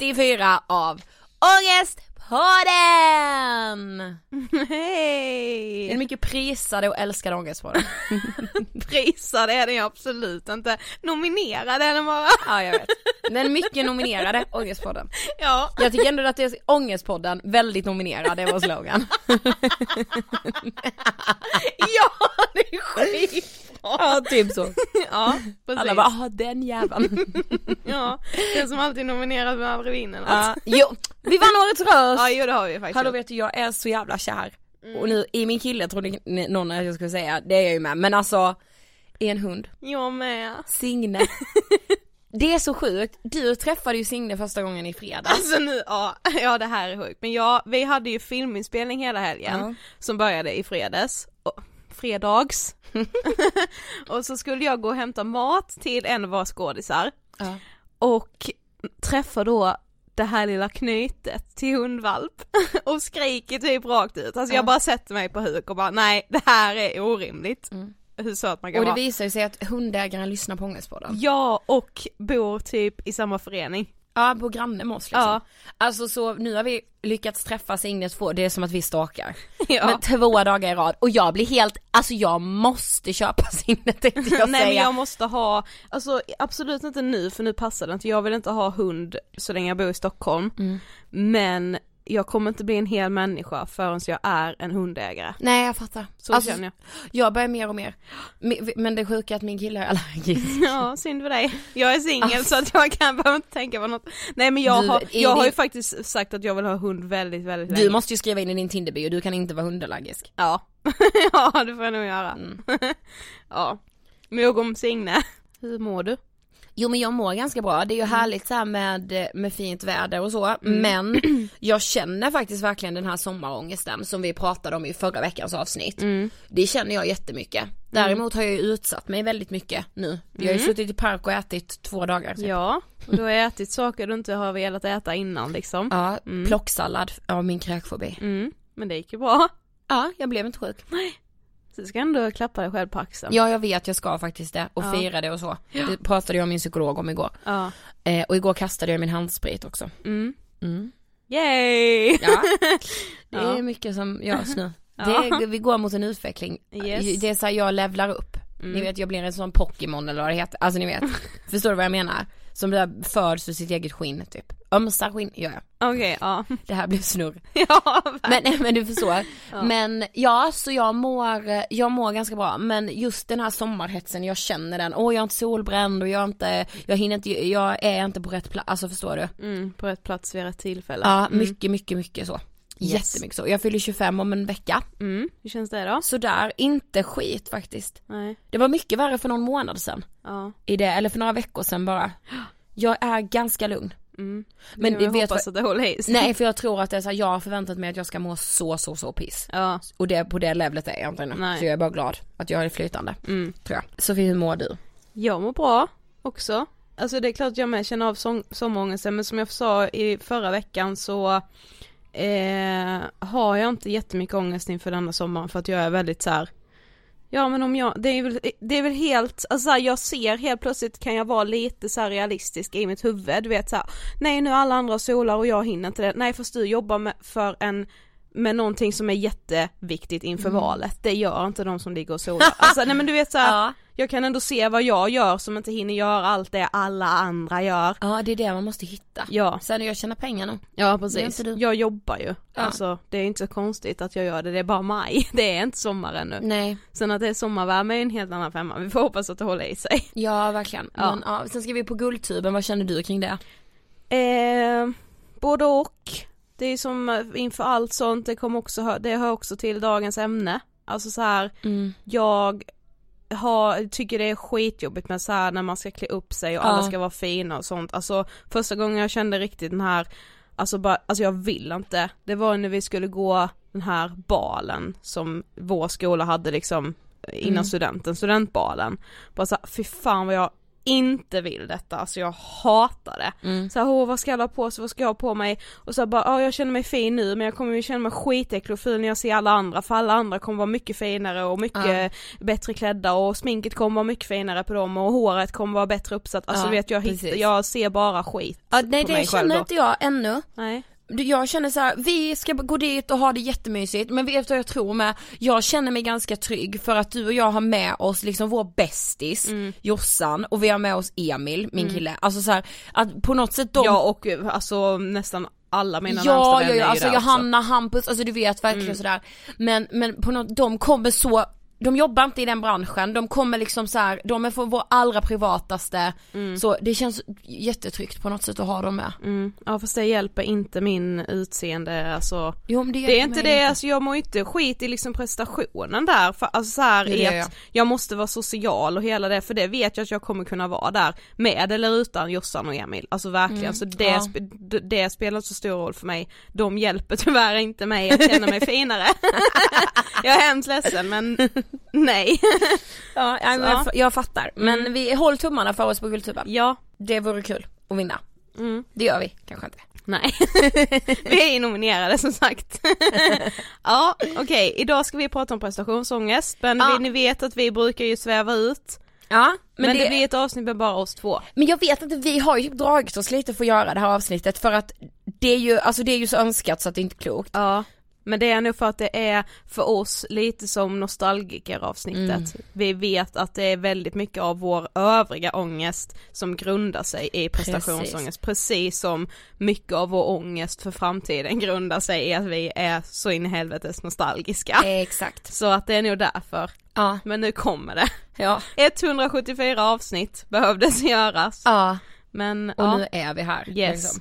174 av Ångestpodden! Hej! Den mycket prisade och älskade Ångestpodden. Prisad är den absolut inte, nominerad är den bara. ja jag vet. Den mycket nominerade Ångestpodden. Ja. Jag tycker ändå att det är Ångestpodden, väldigt nominerad, det är vår slogan. ja, det är skitbra. Ja, typ så. Ja, precis. Alla bara, ah den jäveln. Ja, den som alltid är nominerad med Abrevinen. Ja, jo, vi vann årets röst! Ja, jo det har vi faktiskt Hallå vet du, jag är så jävla kär. Och nu, i min kille trodde någon att jag skulle säga, det är jag ju med, men alltså, i en hund. Jag med. Signe. Det är så sjukt, du träffade ju Signe första gången i fredags. Alltså nu, ja, ja det här är sjukt. Men ja, vi hade ju filminspelning hela helgen Ja. som började i fredags. Fredags. och så skulle jag gå och hämta mat till en av våra skådisar Ja. och träffa då det här lilla knytet till hundvalp och skriker typ rakt ut. Alltså jag Ja. bara sätter mig på huk och bara nej det här är orimligt. Mm. Hur söt man kan Och det vara. visar ju sig att hundägaren lyssnar på Ångestpodden. Ja och bor typ i samma förening. Ja, på granne med oss liksom. Ja. Alltså så nu har vi lyckats träffa Signe två, det är som att vi stalkar. Ja. Men två dagar i rad och jag blir helt, alltså jag måste köpa Signe tänkte jag Nej men säga. jag måste ha, alltså absolut inte nu för nu passar det inte, jag vill inte ha hund så länge jag bor i Stockholm. Mm. Men jag kommer inte bli en hel människa förrän jag är en hundägare. Nej jag fattar. Så Alltså, känner jag. Jag börjar mer och mer. Men- det sjuka är att min kille är allergisk. Ja, synd för dig. Jag är singel så att jag kan behöver inte tänka på något. Nej men jag Du, har, jag har ju din- faktiskt sagt att jag vill ha hund väldigt, väldigt Du länge. måste ju skriva in i din Tinderbio, du kan inte vara hundallergisk. Ja. ja det får jag nog göra. Mm. ja. Nog om Signe. Hur mår du? Jo men jag mår ganska bra, det är ju härligt så här med, med fint väder och så, Mm. men jag känner faktiskt verkligen den här sommarångesten som vi pratade om i förra veckans avsnitt. Mm. Det känner jag jättemycket. Däremot har jag ju utsatt mig väldigt mycket nu. Vi har ju suttit i park och ätit två dagar. Typ. Mm. Ja, och du har ätit saker du inte har velat äta innan liksom. Ja, Mm. plocksallad av min kräkfobi. Mm. Men det gick ju bra. Ja, jag blev inte sjuk. Så du ska ändå klappa dig själv på axeln. Ja, jag vet, jag ska faktiskt det och Ja. fira det och så. Det pratade jag med min psykolog om igår. Ja. Eh, och igår kastade jag min handsprit också. Mm. Mm. Yay! Ja, det Ja. är mycket som görs nu. Ja. Är, vi går mot en utveckling. Yes. Det är så här, jag levlar upp. Mm. Ni vet, jag blir en sån Pokémon eller vad det heter. Alltså ni vet. Förstår du vad jag menar? Som där föds ur sitt eget skinn typ. Ömsar skinn, gör jag. Okej, ja. Det här blev snurr. ja, Men, men du förstår. Ja. Men ja, så jag mår, jag mår ganska bra. Men just den här sommarhetsen, jag känner den. Åh jag är inte solbränd och jag är inte, jag hinner inte, jag är inte på rätt plats. Alltså förstår du? Mm, på rätt plats vid rätt tillfälle. Ja, Mm. mycket, mycket, mycket så. Yes. Jättemycket så. Jag fyller 25 om en vecka. Mm. Hur känns det då? Sådär, inte skit faktiskt. Nej. Det var mycket värre för någon månad sedan. Ja. I det, eller för några veckor sedan bara. Jag är ganska lugn. Mm. Men jag vet hoppas att det håller i sig. Nej för jag tror att det är så här, jag har förväntat mig att jag ska må så så så piss. Ja. Och det, på det levlet är jag inte. Nej. Så jag är bara glad att jag är flytande. Mm. Tror jag. Sofie hur mår du? Jag mår bra också. Alltså det är klart jag med känner av sommarångesten men som jag sa i förra veckan så eh, har jag inte jättemycket ångest inför denna sommaren för att jag är väldigt så här. Ja men om jag, det är väl, det är väl helt, alltså här, jag ser helt plötsligt kan jag vara lite så realistisk i mitt huvud, du vet så här, nej nu alla andra solar och jag hinner inte det, nej fast du jobbar med, för en med någonting som är jätteviktigt inför valet, det gör inte de som ligger och solar. Alltså nej men du vet så här, Ja. Jag kan ändå se vad jag gör som inte hinner göra allt det alla andra gör. Ja det är det man måste hitta. Ja. Sen jag tjänar pengar nu. Ja precis, jag jobbar ju. Ja. Alltså det är inte så konstigt att jag gör det, det är bara maj, det är inte sommar ännu. Nej, Sen att det är sommarvärme är en helt annan femma, vi får hoppas att det håller i sig. ja verkligen. Ja. Men, ja, sen ska vi på Guldtuben, vad känner du kring det? Eh, både och. Det är som eh, inför allt sånt, det kommer också, det hör också till dagens ämne. Alltså så här, Mm. jag har, tycker det är skitjobbigt med så här när man ska klä upp sig och Ja. alla ska vara fina och sånt. Alltså första gången jag kände riktigt den här, alltså bara, alltså jag vill inte. Det var när vi skulle gå den här balen som vår skola hade liksom innan Mm. studenten, studentbalen. Bara så här, fy fan vad jag inte vill detta, alltså jag hatar det. Mm. Så här, vad ska jag ha på sig, vad ska jag ha på mig? Och så bara, ja jag känner mig fin nu men jag kommer ju känna mig skitäcklig och ful när jag ser alla andra för alla andra kommer vara mycket finare och mycket bättre klädda och sminket kommer vara mycket finare på dem och håret kommer vara bättre uppsatt. Alltså Ja, vet jag, hittar, jag ser bara skit Ja, nej det känner då. inte jag ännu. Nej. Jag känner så här, vi ska gå dit och ha det jättemysigt, men vet du vad jag tror med? Jag känner mig ganska trygg för att du och jag har med oss liksom vår bästis, Mm. Jossan, och vi har med oss Emil, min kille. Alltså så här, att på något sätt de Ja och alltså nästan alla mina Ja, närmsta ja, vänner ja, ju alltså där också. Johanna, Hampus, alltså du vet verkligen Mm. sådär. Men, men på något, de kommer så, de jobbar inte i den branschen, de kommer liksom så här, de är för vår allra privataste, så det känns jättetryggt på något sätt att ha dem med. Mm. Ja fast det hjälper inte min utseende alltså Jo men det, Det är inte det, alltså jag mår inte skit i liksom prestationen där, för alltså så här Det är att jag måste vara social och hela det, för det vet jag att jag kommer kunna vara där, med eller utan Jossan och Emil, alltså verkligen, så det, ja. sp- det spelar så stor roll för mig, de hjälper tyvärr inte mig att känna mig finare. jag är hemskt ledsen men nej. Ja, ja, Så, men ja. jag, jag fattar. Men vi håll tummarna för oss på Guldtuben. ja, Det vore kul att vinna. mm. Det gör vi, kanske inte. Nej, vi är nominerade som sagt. ja, okej, idag ska vi prata om prestationsångest, men Ja. vi, ni vet att vi brukar ju sväva ut. Ja, Men, det... blir ett avsnitt med bara oss två. Men jag vet inte, vi har ju dragit oss lite för att göra det här avsnittet för att det är ju, alltså det är ju så önskat så att det är inte är klokt. Ja. Men det är nog för att det är för oss lite som nostalgikeravsnittet. Vi vet att det är väldigt mycket av vår övriga ångest som grundar sig i prestationsångest. Precis, som mycket av vår ångest för framtiden grundar sig i att vi är så in i helvetes nostalgiska. Exakt. Så att det är nog därför. Ja, Men nu kommer det. ja, 174 avsnitt behövdes göras. ja. Men Och ja. nu är vi här. Yes. Liksom.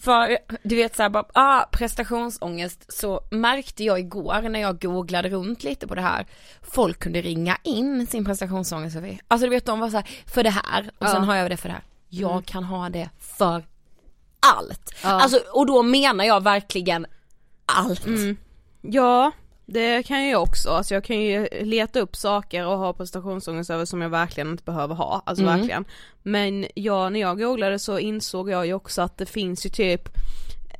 För du vet såhär bara, ah prestationsångest så märkte jag igår när jag googlade runt lite på det här. Folk kunde ringa in sin prestationsångest Sofie. Alltså du vet de var såhär, för det här och Ja. sen har jag det för det här. Jag kan ha det för allt. Ja. Alltså och då menar jag verkligen allt. Mm. Ja, det kan jag också. Alltså jag kan ju leta upp saker och ha prestationsångest över som jag verkligen inte behöver ha, alltså Mm. verkligen. Men ja, när jag googlade så insåg jag ju också att det finns ju typ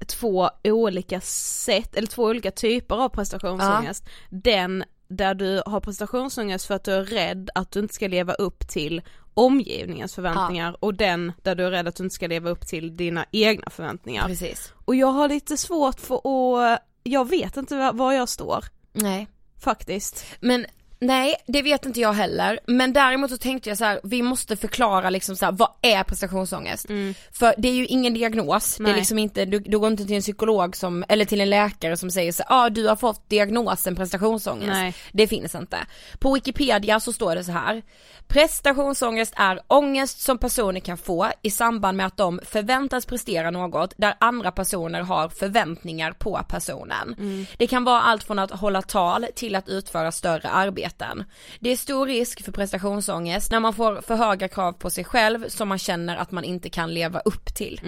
två olika sätt, eller två olika typer av prestationsångest. Den där du har prestationsångest för att du är rädd att du inte ska leva upp till omgivningens förväntningar och den där du är rädd att du inte ska leva upp till dina egna förväntningar. Precis. Och jag har lite svårt för att, jag vet inte var jag står Nej. faktiskt. Men nej, det vet inte jag heller. Men däremot så tänkte jag så här: vi måste förklara liksom så här, vad är prestationsångest? För det är ju ingen diagnos, det är liksom inte, du, du går inte till en psykolog som, eller till en läkare som säger så ja ah, du har fått diagnosen prestationsångest. Nej. Det finns inte. På Wikipedia så står det så här. Prestationsångest är ångest som personer kan få i samband med att de förväntas prestera något där andra personer har förväntningar på personen. Det kan vara allt från att hålla tal till att utföra större arbeten. Det är stor risk för prestationsångest när man får för höga krav på sig själv som man känner att man inte kan leva upp till.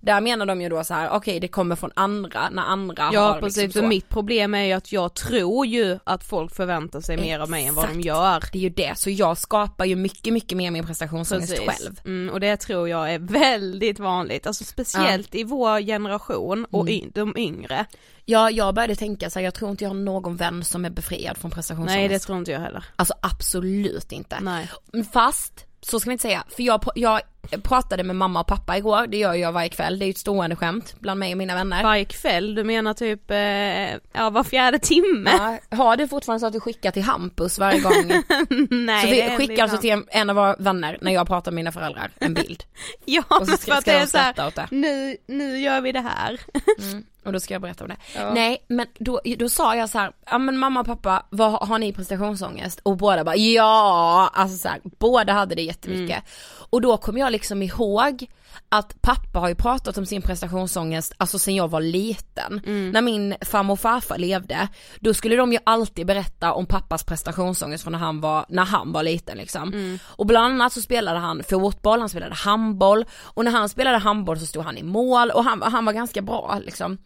Där menar de ju då så här: okej det kommer från andra när andra Ja har precis, liksom så. mitt problem är ju att jag tror ju att folk förväntar sig mer av mig än vad de Exakt. gör. Det är ju det, så jag skapar ju mycket, mycket mer min prestationsångest Precis. själv. Mm, och det tror jag är väldigt vanligt, alltså speciellt i vår generation och Mm. de yngre. Ja, jag började tänka så här, jag tror inte jag har någon vän som är befriad från prestationsångest. Nej det tror inte jag heller. Alltså absolut inte. Nej. Fast så ska vi inte säga. För jag, jag pratade med mamma och pappa igår, det gör jag varje kväll, det är ju ett stående skämt bland mig och mina vänner. Varje kväll, du menar typ, eh, ja var fjärde timme? Ja, har du fortfarande så att du skickar till Hampus varje gång? Nej så vi skickar alltså till en, av våra vänner när jag pratar med mina föräldrar, en bild. Ja, Och så ska, för att det de är så här, nu, nu gör vi det här. Mm, och då ska jag berätta om det. Nej men då, då sa jag så här, ja men mamma och pappa, vad har ni prestationsångest? Och båda bara ja, alltså så här, båda hade det jättemycket. Mm. Och då kom jag liksom ihåg att pappa har ju pratat om sin prestationsångest, alltså sen jag var liten. Mm. När min farmor och farfar levde, då skulle de ju alltid berätta om pappas prestationsångest från när han var, när han var liten liksom. Mm. Och bland annat så spelade han fotboll, han spelade handboll och när han spelade handboll så stod han i mål och han, han var ganska bra liksom.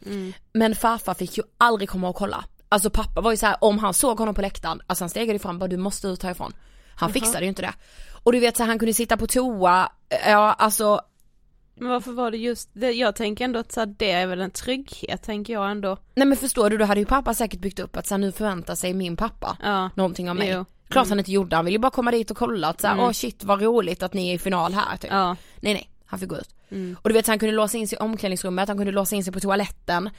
Men farfar fick ju aldrig komma och kolla. Alltså pappa var ju så här, om han såg honom på läktaren, alltså han stegade fram bara du måste ut härifrån. Han fixade ju inte det. Och du vet så här, han kunde sitta på toa, ja alltså Men varför var det just det? Jag tänker ändå att så det är väl en trygghet, tänker jag ändå. Nej men förstår du, då hade ju pappa säkert byggt upp att så här, nu förväntar sig min pappa Ja. någonting av mig. Jo. Klart han inte gjorde, han ville ju bara komma dit och kolla att såhär, åh shit vad roligt att ni är i final här typ. Ja. Nej nej, han fick gå ut. Och du vet han kunde låsa in sig i omklädningsrummet, han kunde låsa in sig på toaletten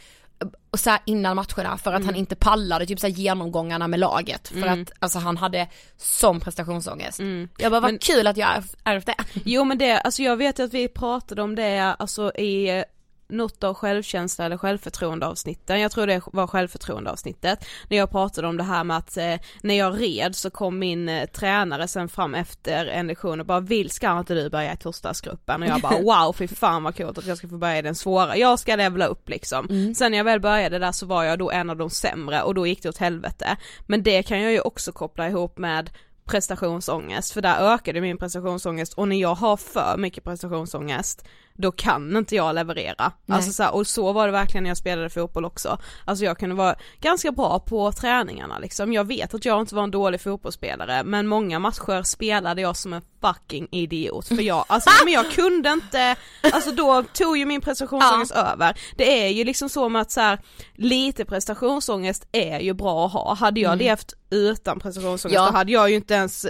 och så här innan matcherna för att han inte pallade typ så genomgångarna med laget för att alltså han hade sån prestationsångest. Jag bara vad Men- kul att jag ärvt det. Jo men det, alltså jag vet att vi pratade om det alltså i något av självkänsla eller självförtroende avsnitten, jag tror det var självförtroende avsnittet, när jag pratade om det här med att eh, när jag red så kom min eh, tränare sen fram efter en lektion och bara vill ska inte du börja i torsdagsgruppen? Och jag bara wow fy fan vad coolt att jag ska få börja i den svåra, jag ska levla upp liksom. Sen när jag väl började där så var jag då en av de sämre och då gick det åt helvete. Men det kan jag ju också koppla ihop med prestationsångest, för där ökade min prestationsångest och när jag har för mycket prestationsångest då kan inte jag leverera. Nej. Alltså så här, och så var det verkligen när jag spelade fotboll också. Alltså jag kunde vara ganska bra på träningarna liksom. Jag vet att jag inte var en dålig fotbollsspelare men många matcher spelade jag som en fucking idiot för jag, alltså men jag kunde inte, alltså då tog ju min prestationsångest över. Det är ju liksom så med att så här, lite prestationsångest är ju bra att ha. Hade jag levt utan prestationsångest Ja. då hade jag ju inte ens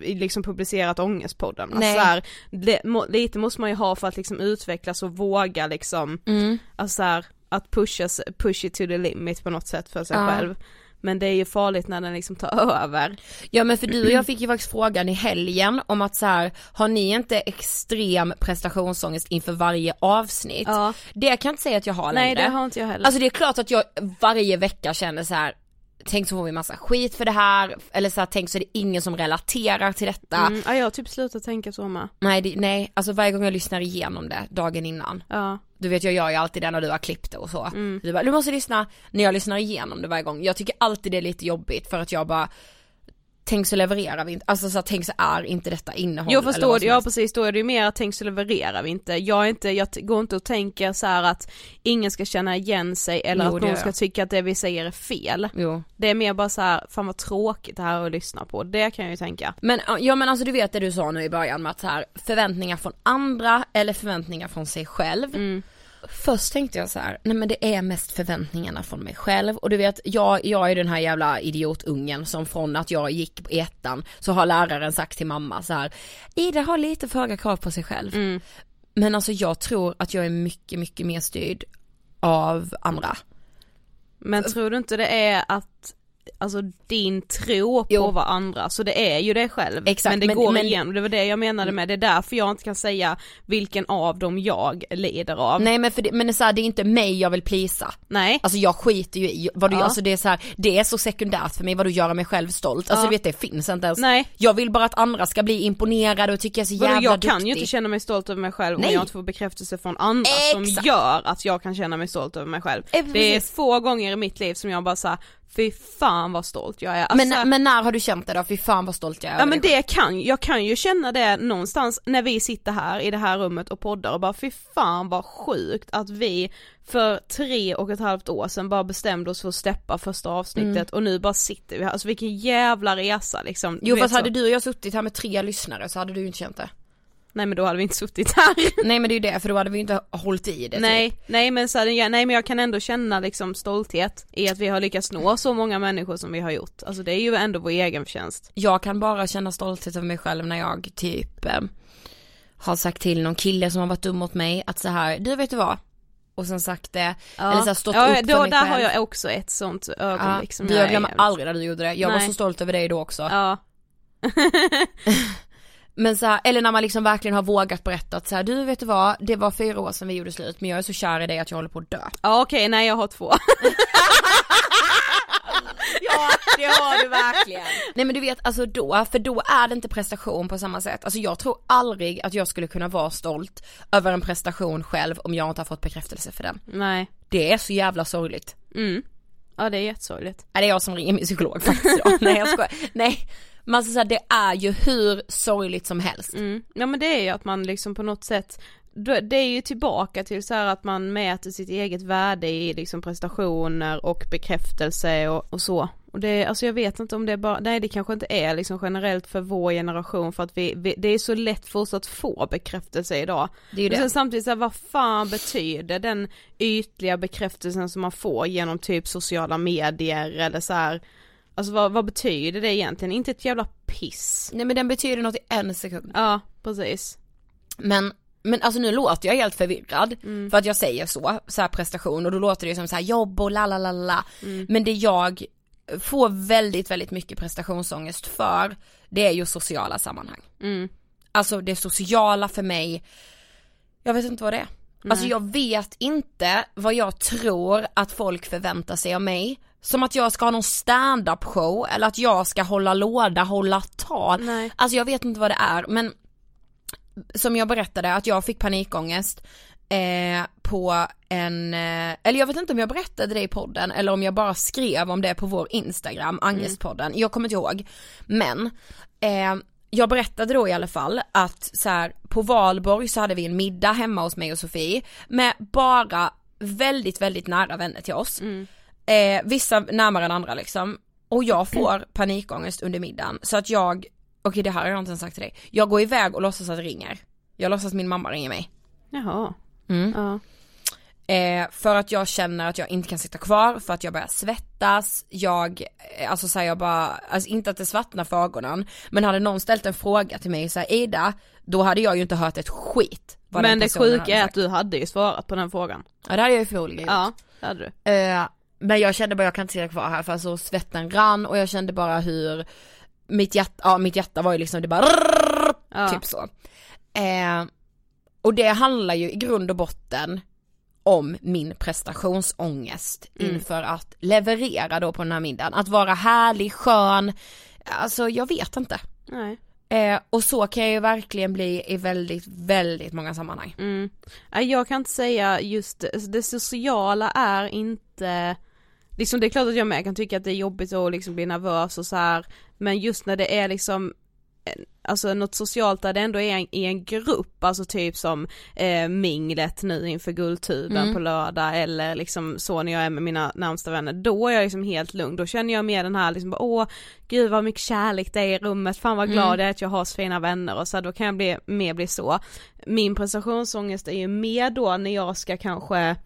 liksom publicerat ångestpodden. Alltså Nej. så här, det, må, lite måste man ju ha för att liksom utvecklas och våga liksom, Mm. alltså så här, att pusha, s- push it to the limit på något sätt för sig Ja. själv. Men det är ju farligt när den liksom tar över. Ja men för du och jag fick ju faktiskt frågan i helgen om att så här, har ni inte extrem prestationsångest inför varje avsnitt? Ja. Det kan jag inte säga att jag har Nej längre. det har inte jag heller. Alltså det är klart att jag varje vecka känner så här. Tänk så får vi massa skit för det här, eller så här, tänk så är det ingen som relaterar till detta. mm, ja, jag har typ slutat tänka så med. Nej, det, nej, alltså varje gång jag lyssnar igenom det dagen innan. Ja. Du vet jag gör ju alltid det när du har klippt det och så. Mm. Du bara, du måste lyssna när jag lyssnar igenom det varje gång. Jag tycker alltid det är lite jobbigt för att jag bara Tänk så levererar vi inte, alltså så här, tänk så är inte detta innehåll Jag förstår ja precis, då är det ju mer att tänk så levererar vi inte. Jag är inte, jag går inte och tänker så att ingen ska känna igen sig eller Jo, att någon ska jag. tycka att det vi säger är fel. Jo. Det är mer bara så här, fan vad tråkigt det här att lyssna på, det kan jag ju tänka. Men ja men alltså du vet det du sa nu i början med att så här, förväntningar från andra eller förväntningar från sig själv. Mm. Först tänkte jag så här, nej men det är mest förväntningarna från mig själv och du vet jag, jag är den här jävla idiotungen som från att jag gick på ettan så har läraren sagt till mamma så här, Ida har lite för höga krav på sig själv. Mm. Men alltså jag tror att jag är mycket, mycket mer styrd av andra. Men tror du inte det är att Alltså din tro på Jo. varandra, så det är ju det själv. Exakt, men det men- går men- igen, det var det jag menade med, det är därför jag inte kan säga vilken av dem jag lider av. Nej men för det, men det är, så här, det är inte mig jag vill plisa. Nej. Alltså jag skiter ju i vad du Ja. alltså det är så här, det är så sekundärt för mig vad du gör mig själv stolt. Alltså Ja. du vet det finns inte ens. Nej. Jag vill bara att andra ska bli imponerade och tycka jag är så Vadå, jävla jag kan duktig. ju inte känna mig stolt över mig själv om Nej. jag inte får bekräftelse från andra som Exakt. gör att jag kan känna mig stolt över mig själv. Eh, Det är få gånger i mitt liv som jag bara såhär, fy fan vad stolt jag är. Alltså, men, men när har du känt det då? Fy fan vad stolt jag är Ja men det kan, jag kan ju känna det någonstans när vi sitter här i det här rummet och poddar och bara fy fan vad sjukt att vi för tre och ett halvt år sedan bara bestämde oss för att steppa första avsnittet och nu bara sitter vi här, alltså vilken jävla resa liksom. Jo fast hade du och jag suttit här med tre lyssnare så hade du inte känt det. Nej men då hade vi inte suttit här. Nej men det är ju det, för då hade vi inte hållit i det nej, typ. nej men så här, nej men jag kan ändå känna liksom stolthet i att vi har lyckats nå så många människor som vi har gjort. Alltså det är ju ändå vår egen förtjänst. Jag kan bara känna stolthet över mig själv när jag typ eh, har sagt till någon kille som har varit dum mot mig att så här, du vet du vad? Och sen sagt det, Ja. eller så stått ja, upp för då, mig där själv. har jag också ett sånt ögonblick ja, som du, jag jag glömmer aldrig när du gjorde det, jag var Nej. så stolt över dig då också. Ja. Men så här, eller när man liksom verkligen har vågat berätta att så här, du vet du vad, det var fyra år sedan vi gjorde slut men jag är så kär i dig att jag håller på att dö. Ja okej, nej jag har två. Ja, det har du verkligen. Nej men du vet, alltså då, för då är det inte prestation på samma sätt. Alltså jag tror aldrig att jag skulle kunna vara stolt över en prestation själv om jag inte har fått bekräftelse för den. nej. Det är så jävla sorgligt. Mm. Ja det är jättesorgligt. Är det jag som ringer min psykolog faktiskt idag? Nej jag skojar. Nej. Men alltså så här, det är ju hur sorgligt som helst. Mm. Ja men det är ju att man liksom på något sätt det är ju tillbaka till så att man mäter sitt eget värde i liksom prestationer och bekräftelse och, och så. Och det, alltså jag vet inte om det bara, nej det kanske inte är liksom generellt för vår generation för att vi, vi det är så lätt för oss att få bekräftelse idag. Det är Men det. sen samtidigt så här, vad fan betyder den ytliga bekräftelsen som man får genom typ sociala medier eller så här. Alltså vad, vad betyder det egentligen? Inte ett jävla piss. Nej men den betyder något i en sekund. Ja, precis. Men, men alltså nu låter jag helt förvirrad för att jag säger så, så här prestation och då låter det som så här jobb och la la la la. Men det jag får väldigt, väldigt mycket prestationsångest för, det är ju sociala sammanhang. Mm. Alltså det sociala för mig, jag vet inte vad det är. Alltså jag vet inte vad jag tror att folk förväntar sig av mig. Som att jag ska ha någon stand-up show eller att jag ska hålla låda, hålla tal. Nej. Alltså jag vet inte vad det är men som jag berättade att jag fick panikångest eh, på en, eh, eller jag vet inte om jag berättade det i podden eller om jag bara skrev om det på vår Instagram, Angestpodden, jag kommer inte ihåg. Men eh, jag berättade då i alla fall att så här, på valborg så hade vi en middag hemma hos mig och Sofie med bara väldigt, väldigt nära vänner till oss. Eh, vissa närmare än andra liksom. Och jag får panikångest under middagen så att jag, okej det här har jag inte ens sagt till dig, jag går iväg och låtsas att det ringer. Jag låtsas att min mamma ringer mig. Jaha. Mm. Ja. Eh, för att jag känner att jag inte kan sitta kvar, för att jag börjar svettas, jag, eh, alltså säger jag bara, alltså inte att det svartnar för ögonen, men hade någon ställt en fråga till mig såhär Ida, då hade jag ju inte hört ett skit. Men det sjuka är att du hade ju svarat på den frågan. Ja det hade jag ju förmodligen gjort. Ja, det hade du. Eh, men jag kände bara jag kan inte sitta kvar här för alltså svetten rann och jag kände bara hur mitt hjärta, ja mitt hjärta var ju liksom det bara Ja. typ så. Eh, och det handlar ju i grund och botten om min prestationsångest Mm. inför att leverera då på den här middagen. Att vara härlig, skön, alltså jag vet inte. Nej. Eh, och så kan jag ju verkligen bli i väldigt, väldigt många sammanhang. Mm. Jag kan inte säga just det, det sociala är inte Liksom det är klart att jag med kan tycka att det är jobbigt att liksom bli nervös och så här. Men just när det är liksom Alltså något socialt där det ändå är en, i en grupp, alltså typ som eh, minglet nu inför Guldtuben Mm. på lördag eller liksom så när jag är med mina närmsta vänner, då är jag liksom helt lugn, då känner jag mer den här liksom bara, åh gud vad mycket kärlek det är i rummet, fan vad glad Mm. jag är att jag har så fina vänner och så här, då kan jag bli, mer bli så. Min prestationsångest är ju mer då när jag ska kanske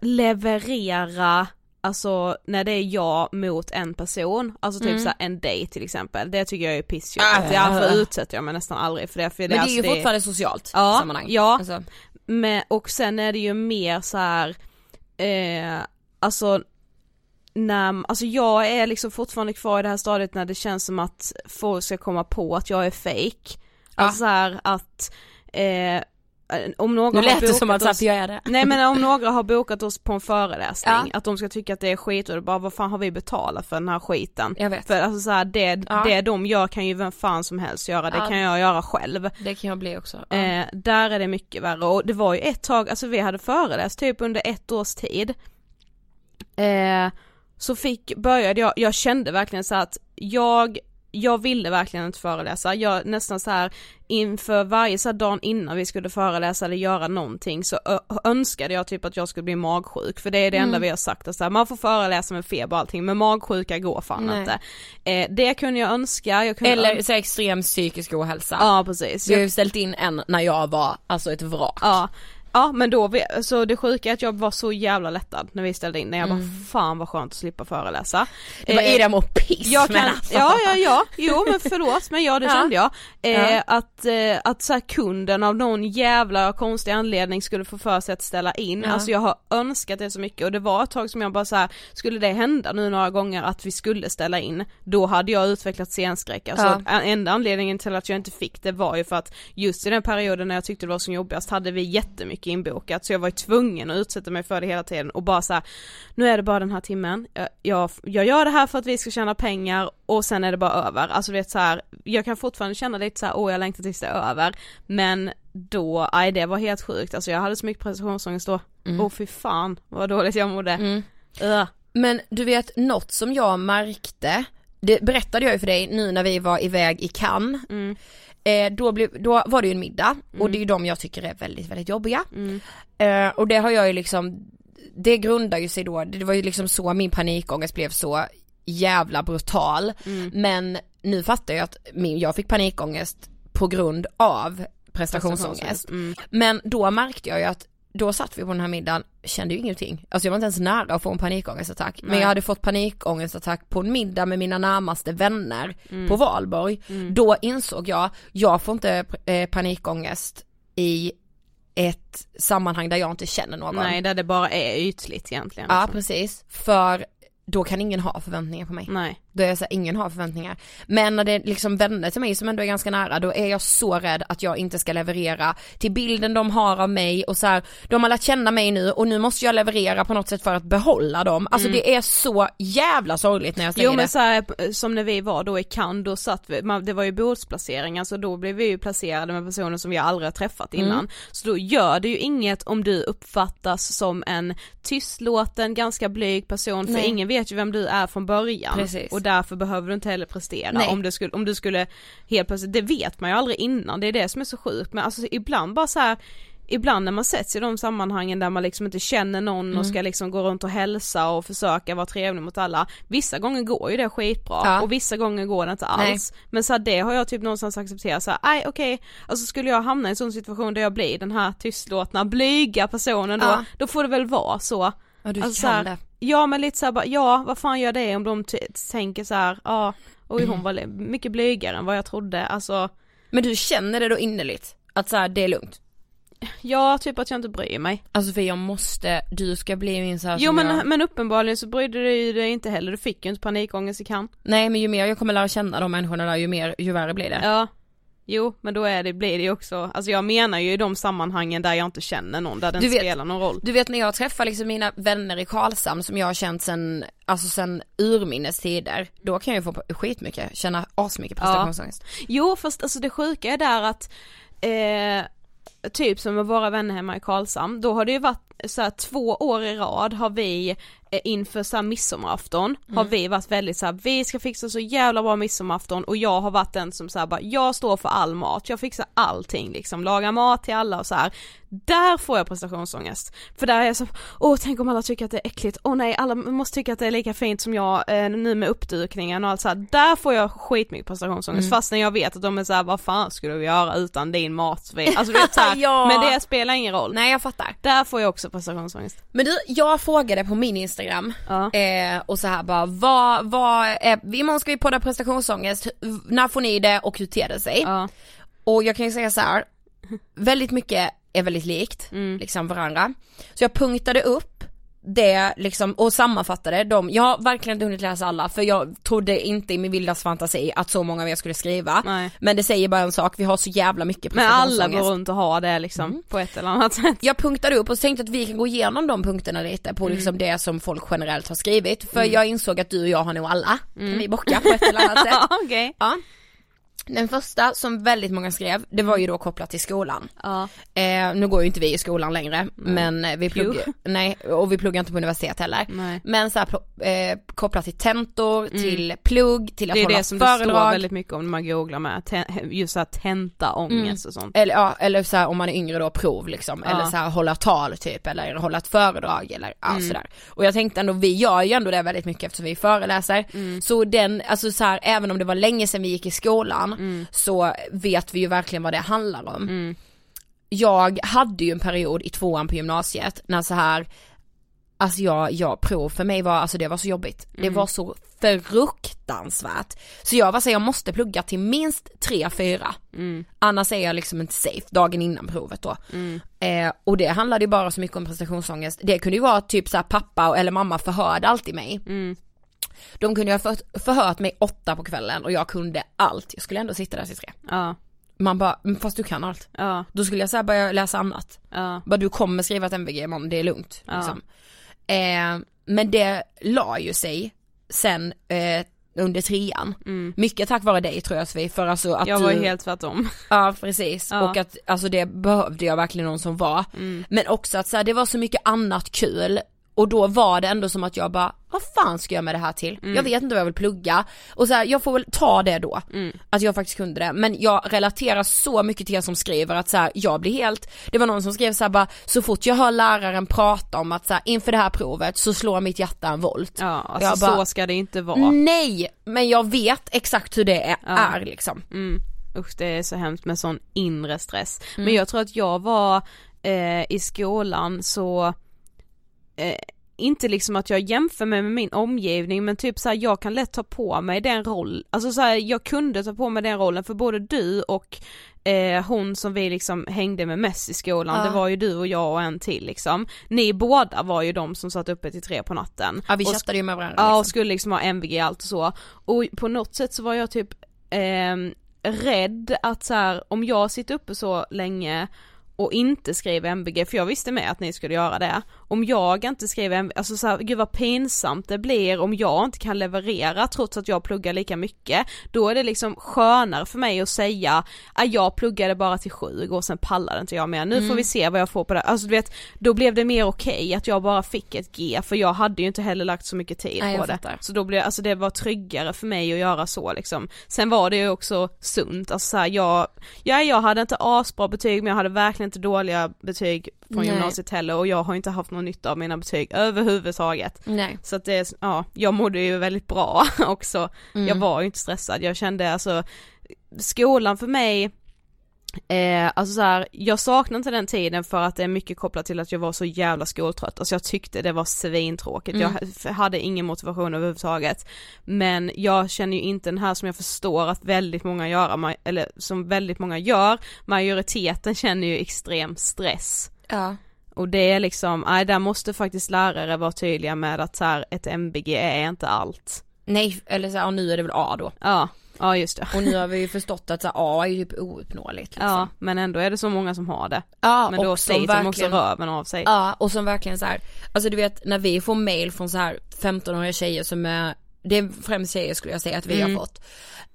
leverera Alltså när det är jag mot en person, alltså typ Mm. så en dejt till exempel, det tycker jag är pissjobbigt, därför utsätter jag mig nästan aldrig för det. För Men det är ju alltså, fortfarande socialt Ja, sammanhang. ja. Alltså, men, och sen är det ju mer så här, eh, alltså när, alltså jag är liksom fortfarande kvar i det här stadiet när det känns som att folk ska komma på att jag är fake. Ja. Alltså så här att, eh, om någon nu lät det som att oss- jag det? Nej men om några har bokat oss på en föreläsning, Ja. att de ska tycka att det är skit och det bara vad fan har vi betalat för den här skiten? Jag vet. För alltså så här, det, Ja. det de gör kan ju vem fan som helst göra, det Ja. kan jag göra själv. Det kan jag bli också. Eh, där är det mycket värre och det var ju ett tag, alltså vi hade föreläst typ under ett års tid. Eh, så fick, började jag, jag kände verkligen så att jag jag ville verkligen inte föreläsa, jag nästan så här inför varje så här dagen innan vi skulle föreläsa eller göra någonting så önskade jag typ att jag skulle bli magsjuk för det är det enda mm. vi har sagt att så här, man får föreläsa med feber och allting men magsjuka går fan Nej. inte. Eh, det kunde jag önska. Jag kunde eller så extrem psykisk ohälsa. Ja precis. Vi har ju ställt in en när jag var alltså ett vrak. Ja Ja men då, så det sjuka är att jag var så jävla lättad när vi ställde in, när jag mm. bara fan vad skönt att slippa föreläsa. Det var eh, mår piss jag kan, alltså. Ja ja ja, jo men förlåt men ja det ja. kände jag. Eh, ja. Att, eh, att så här, kunden av någon jävla konstig anledning skulle få för sig att ställa in, ja. alltså jag har önskat det så mycket och det var ett tag som jag bara så här, skulle det hända nu några gånger att vi skulle ställa in, då hade jag utvecklat scenskräck. Alltså ja. enda anledningen till att jag inte fick det var ju för att just i den perioden när jag tyckte det var som jobbigast hade vi jättemycket mycket inbokat så jag var ju tvungen att utsätta mig för det hela tiden och bara så här, nu är det bara den här timmen, jag, jag, jag gör det här för att vi ska tjäna pengar och sen är det bara över, alltså vet så här, jag kan fortfarande känna lite så här, åh jag längtar tills det är över, men då, nej det var helt sjukt, alltså jag hade så mycket prestationsångest då, mm. åh fy fan vad dåligt jag mådde. Mm. Uh. Men du vet något som jag märkte, det berättade jag ju för dig nu när vi var iväg i Cannes, mm. Eh, då, blev, då var det ju en middag mm. och det är ju de jag tycker är väldigt, väldigt jobbiga. Mm. Eh, och det har jag ju liksom, det grundar ju sig då, det var ju liksom så min panikångest blev så jävla brutal. Mm. Men nu fattar jag att min, jag fick panikångest på grund av prestationsångest. Mm. Men då märkte jag ju att då satt vi på den här middagen, kände ju ingenting. Alltså jag var inte ens nära att få en panikångestattack. Nej. Men jag hade fått panikångestattack på en middag med mina närmaste vänner mm. på Valborg. Mm. Då insåg jag, jag får inte eh, panikångest i ett sammanhang där jag inte känner någon. Nej, där det bara är ytligt egentligen. Ja, liksom. precis. För då kan ingen ha förväntningar på mig. Nej. Då är jag så här, ingen har förväntningar. Men när det liksom vänner till mig som ändå är ganska nära, då är jag så rädd att jag inte ska leverera till bilden de har av mig och så här, de har lärt känna mig nu och nu måste jag leverera på något sätt för att behålla dem. Alltså mm. det är så jävla sorgligt när jag säger det. Jo men det. så här, som när vi var då i Cannes, då satt vi, det var ju bordsplaceringar så då blev vi ju placerade med personer som vi aldrig har träffat innan. Mm. Så då gör det ju inget om du uppfattas som en tystlåten, ganska blyg person för Nej. ingen vet ju vem du är från början. Precis och därför behöver du inte heller prestera om det skulle, om du skulle helt plötsligt, det vet man ju aldrig innan, det är det som är så sjukt men alltså ibland bara så här, ibland när man sätts i de sammanhangen där man liksom inte känner någon mm. och ska liksom gå runt och hälsa och försöka vara trevlig mot alla, vissa gånger går ju det skitbra ja. och vissa gånger går det inte alls. Nej. Men så här, det har jag typ någonstans accepterat såhär, nej okej, okay. alltså skulle jag hamna i en sån situation där jag blir den här tystlåtna, blyga personen då, ja. då får det väl vara så. Ja du alltså, kan det. Ja men lite såhär ja vad fan gör det om de tänker så här, ja, oj hon var mycket blygare än vad jag trodde, alltså. Men du känner det då innerligt? Att så här, det är lugnt? Ja, typ att jag inte bryr mig. Alltså för jag måste, du ska bli min såhär Jo men, jag... men uppenbarligen så brydde du dig inte heller, du fick ju inte panikångest i kan. Nej men ju mer jag kommer lära känna de människorna där ju mer, ju värre blir det. Ja, Jo, men då är det, blir det ju också, alltså jag menar ju i de sammanhangen där jag inte känner någon, där det inte spelar någon roll. Du vet när jag träffar liksom mina vänner i Karlshamn som jag har känt sen, alltså sen urminnes tider, då kan jag ju få skitmycket, känna asmycket prestationsångest. Ja. Jo, fast alltså det sjuka är där att, eh, typ som med våra vänner hemma i Karlshamn, då har det ju varit så här, två år i rad har vi inför så här midsommarafton mm. har vi varit väldigt så här, vi ska fixa så jävla bra midsommarafton och jag har varit den som så här, bara, jag står för all mat, jag fixar allting liksom, lagar mat till alla och så här. Där får jag prestationsångest. För där är jag så, åh tänk om alla tycker att det är äckligt, åh nej alla måste tycka att det är lika fint som jag eh, nu med uppdukningen och allt så här. där får jag skitmycket prestationsångest mm. fastän jag vet att de är såhär, vad fan skulle vi göra utan din mat? Alltså vet, så här, ja. men det spelar ingen roll. Nej jag fattar. Där får jag också prestationsångest. Men du, jag frågade på min Instagram Instagram ja. eh, och så här bara vad, vad, är, imorgon ska vi podda prestationsångest, när får ni det och hur ter det sig? Ja. Och jag kan ju säga så här, väldigt mycket är väldigt likt, mm. liksom varandra. Så jag punktade upp det liksom och sammanfattade dem, jag har verkligen inte hunnit läsa alla för jag trodde inte i min vildaste fantasi att så många av er skulle skriva. Nej. Men det säger bara en sak, vi har så jävla mycket Men alla går runt och har det liksom mm. på ett eller annat sätt. Jag punktade upp och tänkte att vi kan gå igenom de punkterna lite på mm. liksom det som folk generellt har skrivit. För mm. jag insåg att du och jag har nog alla, mm. kan vi bocka på ett eller annat sätt. okay. ja. Den första som väldigt många skrev, det var ju då kopplat till skolan. Ja. Eh, nu går ju inte vi i skolan längre, men eh, vi pluggar, nej, och vi pluggar inte på universitet heller. Nej. Men så här, eh, kopplat till tentor, till plugg, till att Mm. Det är hålla det som det står föredrag. väldigt mycket om när man googlar med, ten- just såhär tentaångest och sånt. Eller ja, eller så här, om man är yngre då prov liksom, Ja. eller så här, hålla tal typ, eller hålla ett föredrag eller ja, Mm. sådär. Och jag tänkte ändå, vi gör ju ändå det väldigt mycket eftersom vi föreläser. Mm. Så den, alltså så här, även om det var länge sedan vi gick i skolan, Mm. så vet vi ju verkligen vad det handlar om. Jag hade ju en period i tvåan på gymnasiet när så här Alltså jag, jag prov för mig var, alltså det var så jobbigt. Det Mm. var så fruktansvärt. Så jag var så jag måste plugga till minst 3-4. Mm. Annars är jag liksom inte safe dagen innan provet då. Eh, och det handlade ju bara så mycket om prestationsångest. Det kunde ju vara typ så här pappa eller mamma förhörde alltid mig. Mm. De kunde ju ha för, förhört mig åtta på kvällen och jag kunde allt. Jag skulle ändå sitta där till tre. Ja, Man bara, "Men fast du kan allt. ja, Då skulle jag så här börja läsa annat. ja. Bara du kommer skriva ett MVG imorgon, det är lugnt. Ja. Liksom. Eh, men det la ju sig sen eh, under trean. Mycket tack vare dig tror jag Sofie, för alltså att Mm. Jag var du, helt tvärtom. Ja precis, Ja. och att alltså det behövde jag verkligen någon som var. Mm. Men också att så här, det var så mycket annat kul och då var det ändå som att jag bara, vad fan ska jag med det här till? Mm. Jag vet inte vad jag vill plugga och så här, jag får väl ta det då. Mm. Att jag faktiskt kunde det. Men jag relaterar så mycket till er som skriver att så här, jag blir helt, det var någon som skrev så här bara, så fort jag hör läraren prata om att så här, inför det här provet så slår mitt hjärta en volt. Ja, alltså Jag bara- så ska det inte vara. Nej, men jag vet exakt hur det är, Ja. är liksom. Mm. Usch det är så hemskt med sån inre stress. Mm. Men jag tror att jag var eh, i skolan så eh, inte liksom att jag jämför mig med min omgivning men typ såhär jag kan lätt ta på mig den roll, alltså såhär jag kunde ta på mig den rollen för både du och eh, hon som vi liksom hängde med mest i skolan, Ja. det var ju du och jag och en till liksom. Ni båda var ju de som satt uppe till tre på natten. Ja vi chattade ju med varandra Ja och liksom. skulle liksom ha MVG och allt och så. Och på något sätt så var jag typ ehm, rädd att så här, om jag sitter uppe så länge och inte skriver MVG, för jag visste med att ni skulle göra det. Om jag inte skriver MVG, alltså så här, gud vad pinsamt det blir om jag inte kan leverera trots att jag pluggar lika mycket. Då är det liksom skönare för mig att säga, att jag pluggade bara till sju och sen pallade inte jag mer, nu Mm. får vi se vad jag får på det. Alltså du vet, då blev det mer okej att jag bara fick ett G, för jag hade ju inte heller lagt så mycket tid Nej, på det. fattar. Så då blev, alltså det var tryggare för mig att göra så liksom. Sen var det ju också sunt, alltså så här, jag, ja jag hade inte asbra betyg men jag hade verkligen inte dåliga betyg från Nej. gymnasiet heller och jag har inte haft någon nytta av mina betyg överhuvudtaget. Nej. Så att det, är- ja, jag mådde ju väldigt bra också. Mm. Jag var ju inte stressad, jag kände alltså, skolan för mig Eh, alltså så här, jag saknar inte den tiden för att det är mycket kopplat till att jag var så jävla skoltrött, alltså jag tyckte det var svintråkigt, Mm. jag hade ingen motivation överhuvudtaget. Men jag känner ju inte den här som jag förstår att väldigt många gör, eller som väldigt många gör, majoriteten känner ju extrem stress. Ja. Och det är liksom, nej där måste faktiskt lärare vara tydliga med att så här, ett MBG är inte allt. Nej, eller så här, och nu är det väl A då. Ja, ja just det. Och nu har vi ju förstått att så här, A är ju typ ouppnåeligt liksom. Ja, men ändå är det så många som har det. ja Men då och som sliter de också röven av sig. ja och som verkligen så här, alltså du vet när vi får mail från så här 15-åriga tjejer som är, det är främst tjejer skulle jag säga att vi Mm. har fått,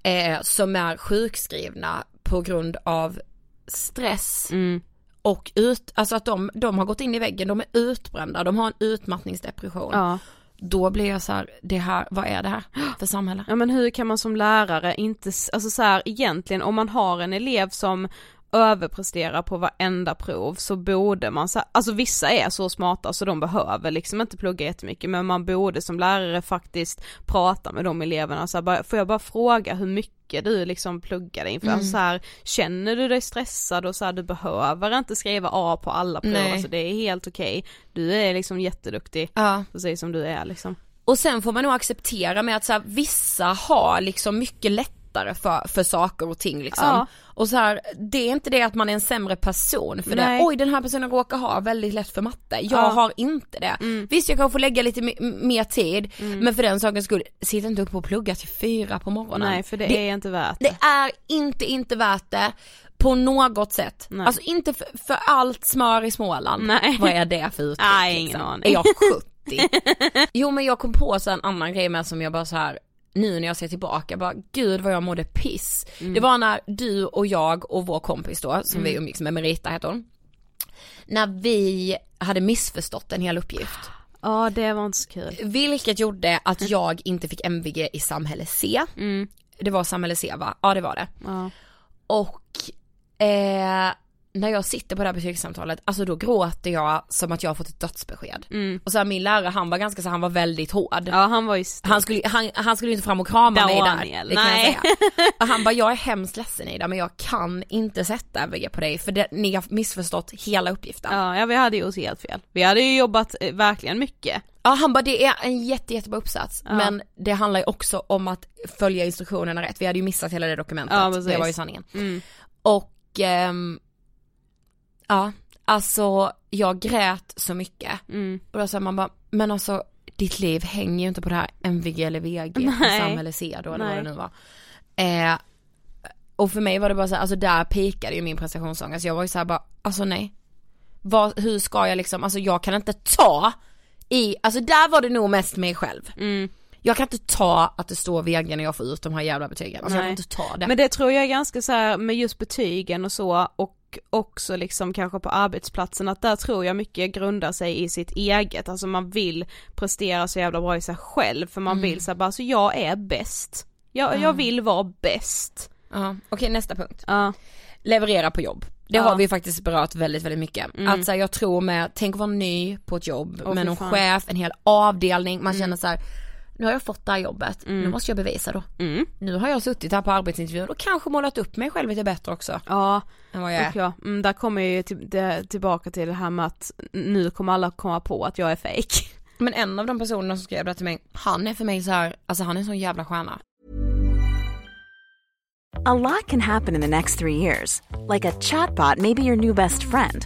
eh, som är sjukskrivna på grund av stress Mm. Och ut, alltså att de, de har gått in i väggen, de är utbrända, de har en utmattningsdepression. Ja. Då blir jag så här, det här, vad är det här för samhälle? ja men hur kan man som lärare inte, alltså så här egentligen om man har en elev som överpresterar på varenda prov så borde man, så, alltså vissa är så smarta så de behöver liksom inte plugga jättemycket men man borde som lärare faktiskt prata med de eleverna så här, får jag bara fråga hur mycket du liksom pluggar inför, Mm. alltså så här, känner du dig stressad och så här, du behöver inte skriva A på alla prov, Nej. alltså det är helt okej, du är liksom jätteduktig, Ja. precis som du är liksom. Och sen får man nog acceptera med att så här, vissa har liksom mycket lättare för, för saker och ting liksom. Ja. Och så här, det är inte det att man är en sämre person för Nej. det, oj den här personen råkar ha väldigt lätt för matte, jag Ja. har inte det. Visst jag kan få lägga lite me- mer tid, men för den sakens skull, sitt inte upp och plugga till fyra på morgonen. Nej för det, det är inte värt det är inte, inte värt det på något sätt. Nej. Alltså inte för, för allt smör i Småland. Nej. Vad är det för uttryck? Nej, ingen liksom? aning. Är jag 70? jo men jag kom på så en annan grej med som jag bara så här. Nu när jag ser tillbaka, bara gud vad jag mådde piss. Mm. Det var när du och jag och vår kompis då, som vi umgicks med, Merita heter hon. När vi hade missförstått en hel uppgift. Ja det var inte så kul. Vilket gjorde att jag inte fick MVG i samhälle C. Mm. Det var samhälle C va? Ja det var det. Ja. Och eh, när jag sitter på det här betygssamtalet, alltså då gråter jag som att jag har fått ett dödsbesked. Mm. Och så här, min lärare han var ganska så han var väldigt hård. ja han var ju st- Han skulle, han, han skulle inte fram och krama mig där. Daniel, Det kan nej. jag säga. Och han bara, jag är hemskt ledsen Ida men jag kan inte sätta MVG på dig för det, ni har missförstått hela uppgiften. Ja. Ja, ja vi hade gjort helt fel. Vi hade ju jobbat eh, verkligen mycket. han bara, det är en jätte, jättebra uppsats Ja. men det handlar ju också om att följa instruktionerna rätt. Vi hade ju missat hela det dokumentet, Ja, precis. det var ju sanningen. Mm. Och ehm, ja, alltså jag grät så mycket. Mm. Och då sa man bara, men alltså ditt liv hänger ju inte på det här MVG eller VG, Nej. samhälle C då eller Nej. vad det nu var. Eh, och för mig var det bara så här, alltså där pikade ju min prestationsångest. Jag var ju så här bara, alltså nej. Vad, hur ska jag liksom, alltså jag kan inte ta i, alltså där var det nog mest mig själv. Mm. Jag kan inte ta att det står VG när jag får ut de här jävla betygen. Alltså jag kan inte ta det. Men det tror jag är ganska så här med just betygen och så och också liksom kanske på arbetsplatsen att där tror jag mycket grundar sig i sitt eget, alltså man vill prestera så jävla bra i sig själv för man vill säga bara alltså jag är bäst. Jag, jag vill vara bäst. Ja, okej nästa punkt. Ja. leverera på jobb. Det Ja. har vi faktiskt berört väldigt, väldigt mycket. Mm. Så här, jag tror med, tänk att vara ny på ett jobb Åh, med någon fan. chef, en hel avdelning, man känner så här. Nu har jag fått det här jobbet, nu måste jag bevisa då. Mm. Nu har jag suttit här på arbetsintervjun och kanske målat upp mig själv lite bättre också Ja, än vad jag är. ja, mm, där kommer jag ju till, det, tillbaka till det här med att nu kommer alla komma på att jag är fake. Men en av de personerna som skrev det till mig, han är för mig så här, alltså han är en sån jävla stjärna. A lot can happen in the next three years. Like a chatbot may be your new best friend.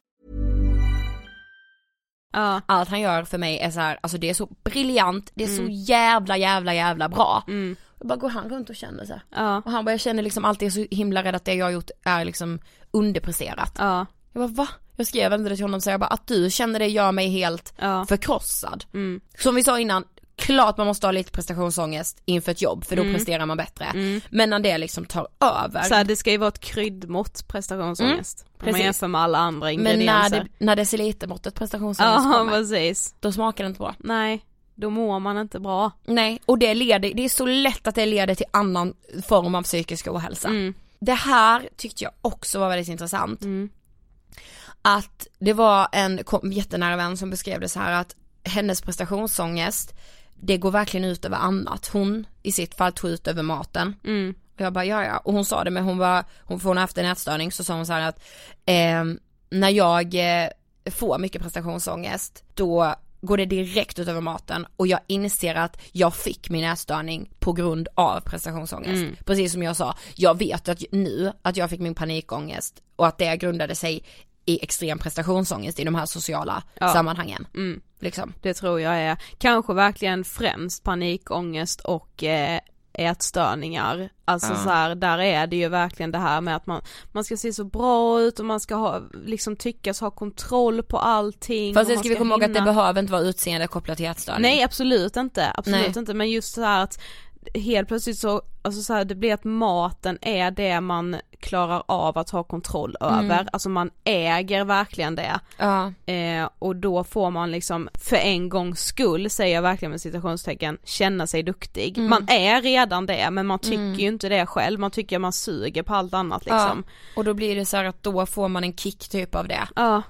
Ja. Allt han gör för mig är så här, alltså det är så briljant, det är så jävla jävla jävla bra. Mm. Jag bara går han runt och känner så. Ja. Och han bara, jag känner liksom alltid är så himla rädd att det jag har gjort är liksom underpresterat. Ja. Jag bara va? Jag skrev inte det till honom så jag bara att du känner det gör mig helt förkrossad. Mm. Som vi sa innan, klart man måste ha lite prestationsångest inför ett jobb för då Mm. presterar man bättre. Men när det liksom tar över. Så här, det ska ju vara ett kryddmått prestationsångest. Om man jämför med alla andra men när, ingredienser. det, när decilitermåttet prestationsångest Ja kommer, precis. då smakar det inte bra. Nej, då mår man inte bra. Nej, och det leder, det är så lätt att det leder till annan form av psykisk ohälsa. Mm. Det här tyckte jag också var väldigt intressant. Mm. Att det var en jättenära vän som beskrev det så här att hennes prestationsångest, det går verkligen ut över annat. Hon i sitt fall tog ut över maten. Mm. Och jag bara ja ja, och hon sa det men hon var, hon, för hon har haft en ätstörning så sa hon så här att eh, när jag eh, får mycket prestationsångest då går det direkt ut över maten och jag inser att jag fick min ätstörning på grund av prestationsångest. Mm. Precis som jag sa, jag vet att nu att jag fick min panikångest och att det grundade sig i extrem prestationsångest i de här sociala Ja. sammanhangen. Mm. Liksom. Det tror jag är kanske verkligen främst panikångest och eh, ätstörningar. Alltså Ja. så här, där är det ju verkligen det här med att man, man ska se så bra ut och man ska ha, liksom tyckas ha kontroll på allting. Fast det ska vi komma ihåg att det behöver inte vara utseende kopplat till ätstörning. Nej absolut inte, absolut Nej. inte men just så här att helt plötsligt så, alltså så här, det blir att maten är det man klarar av att ha kontroll Mm. över, alltså man äger verkligen det. Ja. Eh, och då får man liksom för en gångs skull, säger jag verkligen med citationstecken, känna sig duktig. Mm. Man är redan det men man tycker ju inte det själv, man tycker man suger på allt annat liksom. ja. Och då blir det så här att då får man en kick typ av det. Ja.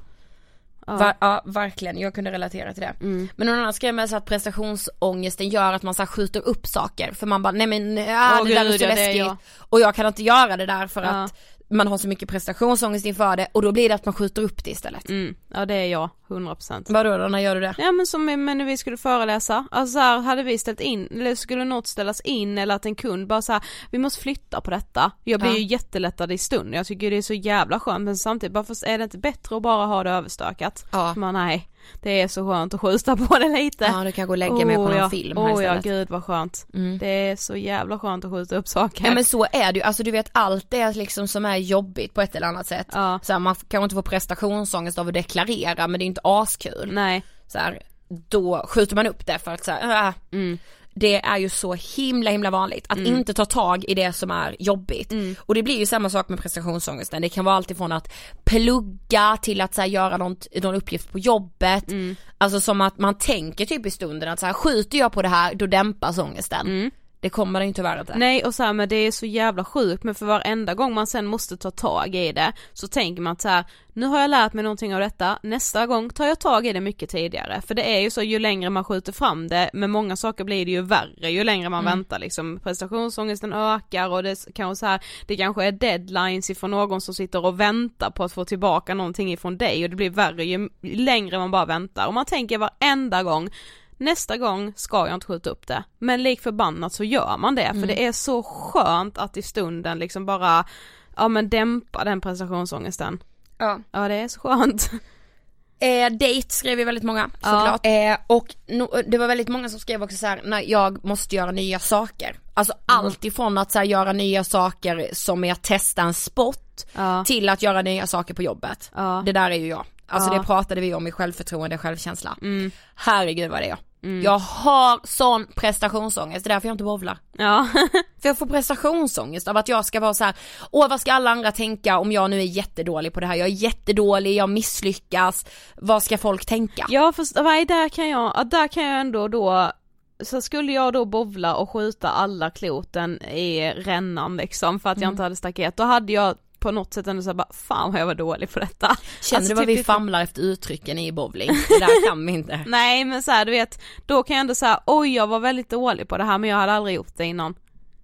Ja. Ja verkligen, jag kunde relatera till det. Mm. Men någon annan skrev med så att prestationsångesten gör att man så skjuter upp saker för man bara nej men ja, Åh, det där är gud, så ja, läskigt jag. och jag kan inte göra det där för Ja. att man har så mycket prestationsångest inför det och då blir det att man skjuter upp det istället. Mm. Ja det är jag, 100%. Vadå då, när gör du det? Ja men som när vi skulle föreläsa, alltså så här, hade vi ställt in, eller skulle något ställas in eller att en kund bara så här, vi måste flytta på detta. Jag blir Ja. ju jättelättad i stunden, jag tycker det är så jävla skönt men samtidigt bara för, är det inte bättre att bara ha det överstökat? Ja. Men nej, det är så skönt att skjuta på det lite. Ja du kan gå och lägga mig på någon ja. film här ja istället. gud vad skönt. Mm. Det är så jävla skönt att skjuta upp saker. Ja men så är det ju, alltså du vet allt det liksom som är jobbigt på ett eller annat sätt. Ja. Så här, man kanske inte får prestationsångest av att deklarera men det är inte askul. Nej. Så här, då skjuter man upp det för att så här, äh, Mm. Det är ju så himla himla vanligt att inte ta tag i det som är jobbigt. Mm. Och det blir ju samma sak med prestationsångesten, det kan vara alltifrån att plugga till att så här, göra något, någon uppgift på jobbet. Mm. Alltså som att man tänker typ i stunden att så här, skjuter jag på det här då dämpas ångesten. Det kommer det ju tyvärr inte. Mm. Nej och så här, men det är så jävla sjukt men för varenda gång man sen måste ta tag i det så tänker man att så här, nu har jag lärt mig någonting av detta, nästa gång tar jag tag i det mycket tidigare. För det är ju så ju längre man skjuter fram det, med många saker blir det ju värre ju längre man väntar liksom. Prestationsångesten ökar och det kanske så här, det kanske är deadlines ifrån någon som sitter och väntar på att få tillbaka någonting ifrån dig och det blir värre ju längre man bara väntar. Och man tänker varenda gång nästa gång ska jag inte skjuta upp det. Men lik förbannat så gör man det, för det är så skönt att i stunden liksom bara, ja men dämpa den prestationsångesten. Ja. Ja det är så skönt. Eh, date skrev ju väldigt många Ja. såklart. Eh, och no, det var väldigt många som skrev också så här: när jag måste göra nya saker. Alltså Mm. allt ifrån att så här, göra nya saker som är att testa en sport Ja. till att göra nya saker på jobbet. Ja. Det där är ju jag. Alltså Ja. det pratade vi om i självförtroende och självkänsla. Mm. Herregud vad det är jag. Jag har sån prestationsångest, det är därför jag inte bowlar. Ja. För jag får prestationsångest av att jag ska vara så här: åh vad ska alla andra tänka om jag nu är jättedålig på det här, jag är jättedålig, jag misslyckas, vad ska folk tänka? ja fast nej, där kan jag, ja, där kan jag ändå då så skulle jag då bovla och skjuta alla kloten i rännan liksom för att jag inte hade staket, då hade jag på något sätt ändå såhär bara, fan vad jag var dålig på detta. Känner Alltså, du vad typ vi famlar efter uttrycken i bowling? Det där kan vi inte. Nej men så här, du vet, då kan jag ändå säga oj jag var väldigt dålig på det här men jag hade aldrig gjort det innan.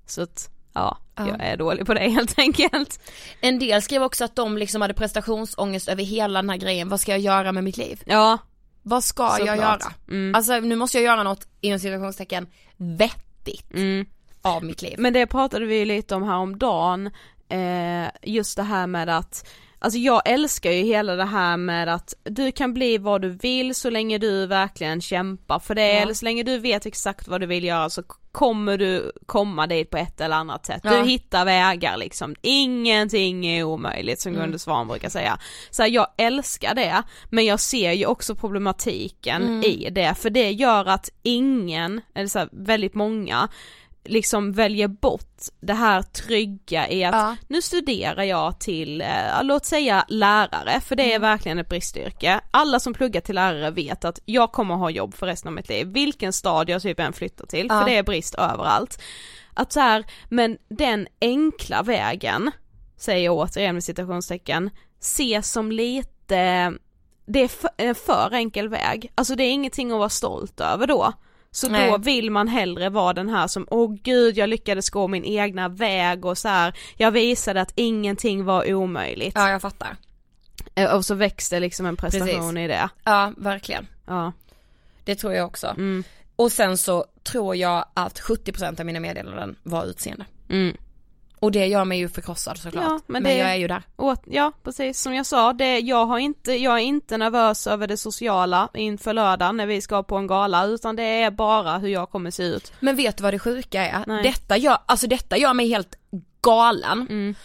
Så att, ja, Ja. jag är dålig på det helt enkelt. En del skrev också att de liksom hade prestationsångest över hela den här grejen, vad ska jag göra med mitt liv? Ja, Vad ska jag Såklart. göra? Mm. Alltså nu måste jag göra något inom situationstecken vettigt mm. av mitt liv. Men det pratade vi lite om häromdagen, eh, just det här med att Alltså jag älskar ju hela det här med att du kan bli vad du vill så länge du verkligen kämpar för det, Ja. eller så länge du vet exakt vad du vill göra så kommer du komma dit på ett eller annat sätt. Ja. Du hittar vägar liksom, ingenting är omöjligt som Mm. Gunde Svan brukar säga. Så här, jag älskar det, men jag ser ju också problematiken Mm. i det, för det gör att ingen, eller så här, väldigt många, liksom väljer bort det här trygga i att Ja. nu studerar jag till, eh, låt säga lärare, för det är verkligen ett bristyrke. Alla som pluggar till lärare vet att jag kommer ha jobb för resten av mitt liv, vilken stad jag typ än flyttar till, Ja. för det är brist överallt. Att så här, men den enkla vägen, säger jag återigen med citationstecken, ses som lite, det är för, en för enkel väg, alltså det är ingenting att vara stolt över då. Så Nej. då vill man hellre vara den här som, åh gud jag lyckades gå min egna väg och så här, jag visade att ingenting var omöjligt. Ja jag fattar. Eh, Och så växte liksom en prestation Precis. i det. Ja verkligen. Ja. Det tror jag också. Mm. Och sen så tror jag att 70% av mina meddelanden var utseende. Mm. Och det gör mig ju förkrossad såklart. Ja, men men det- jag är ju där. Och, ja, precis som jag sa, det, jag, har inte, jag är inte nervös över det sociala inför lördag när vi ska på en gala, utan det är bara hur jag kommer se ut. Men vet du vad det sjuka är? Nej. Detta gör, alltså detta gör mig helt galen. Mm.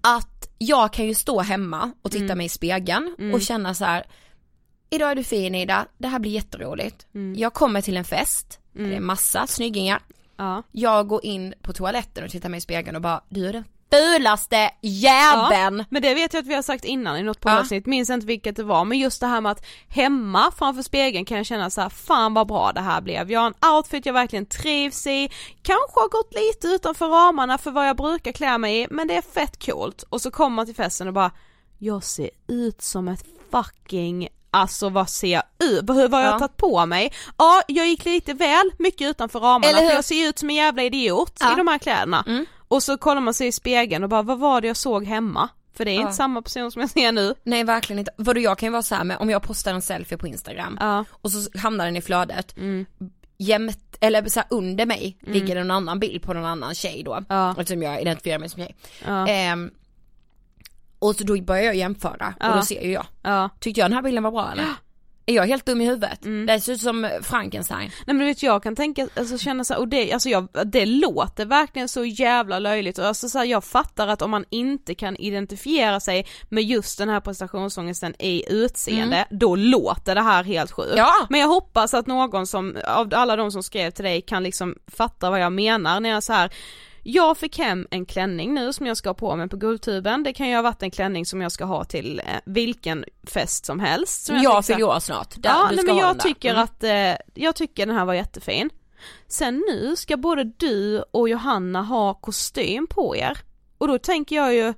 Att jag kan ju stå hemma och titta mig i spegeln Mm. och känna så här. Idag är du fin Ida, det här blir jätteroligt. Mm. Jag kommer till en fest, det är massa snyggingar. Ja. Jag går in på toaletten och tittar mig i spegeln och bara, du är den fulaste jäveln. Men det vet jag att vi har sagt innan i något Ja. poddavsnitt, minns inte vilket det var, men just det här med att hemma framför spegeln kan jag känna så här: fan vad bra det här blev, jag har en outfit jag verkligen trivs i, kanske har gått lite utanför ramarna för vad jag brukar klä mig i, men det är fett coolt. Och så kommer man till festen och bara, jag ser ut som ett fucking Alltså vad ser jag ut? Hur vad har jag Ja. tagit på mig? Ja, jag gick lite väl mycket utanför ramarna för jag ser ut som en jävla idiot Ja. i de här kläderna. Mm. Och så kollar man sig i spegeln och bara, vad var det jag såg hemma? För det är Ja. inte samma person som jag ser nu. Nej verkligen inte. Vadå jag kan ju vara så här med, om jag postar en selfie på instagram Ja. och så hamnar den i flödet. Mm. Jämt, eller så här, under mig ligger det en annan bild på någon annan tjej då. Ja. Eftersom jag identifierar mig som tjej. Ja. Ehm, och så då börjar jag jämföra Ja. och då ser ju jag. ja. Tyckte jag den här bilden var bra eller? Är jag helt dum i huvudet? Mm. Det ser ut som Frankenstein. Nej men du vet jag kan tänka, alltså känna så här, och det, alltså jag, det låter verkligen så jävla löjligt och alltså så här, jag fattar att om man inte kan identifiera sig med just den här prestationsångesten i utseende, då låter det här helt sjukt. Ja. Men jag hoppas att någon som, av alla de som skrev till dig kan liksom fatta vad jag menar när jag så här jag fick hem en klänning nu som jag ska ha på mig på Guldtuben, det kan ju ha varit en klänning som jag ska ha till eh, vilken fest som helst. Som Jag, här- fyller år snart. Där, Ja, du nej, men jag tycker Mm. att, eh, jag tycker den här var jättefin. Sen nu ska både du och Johanna ha kostym på er. Och då tänker jag ju,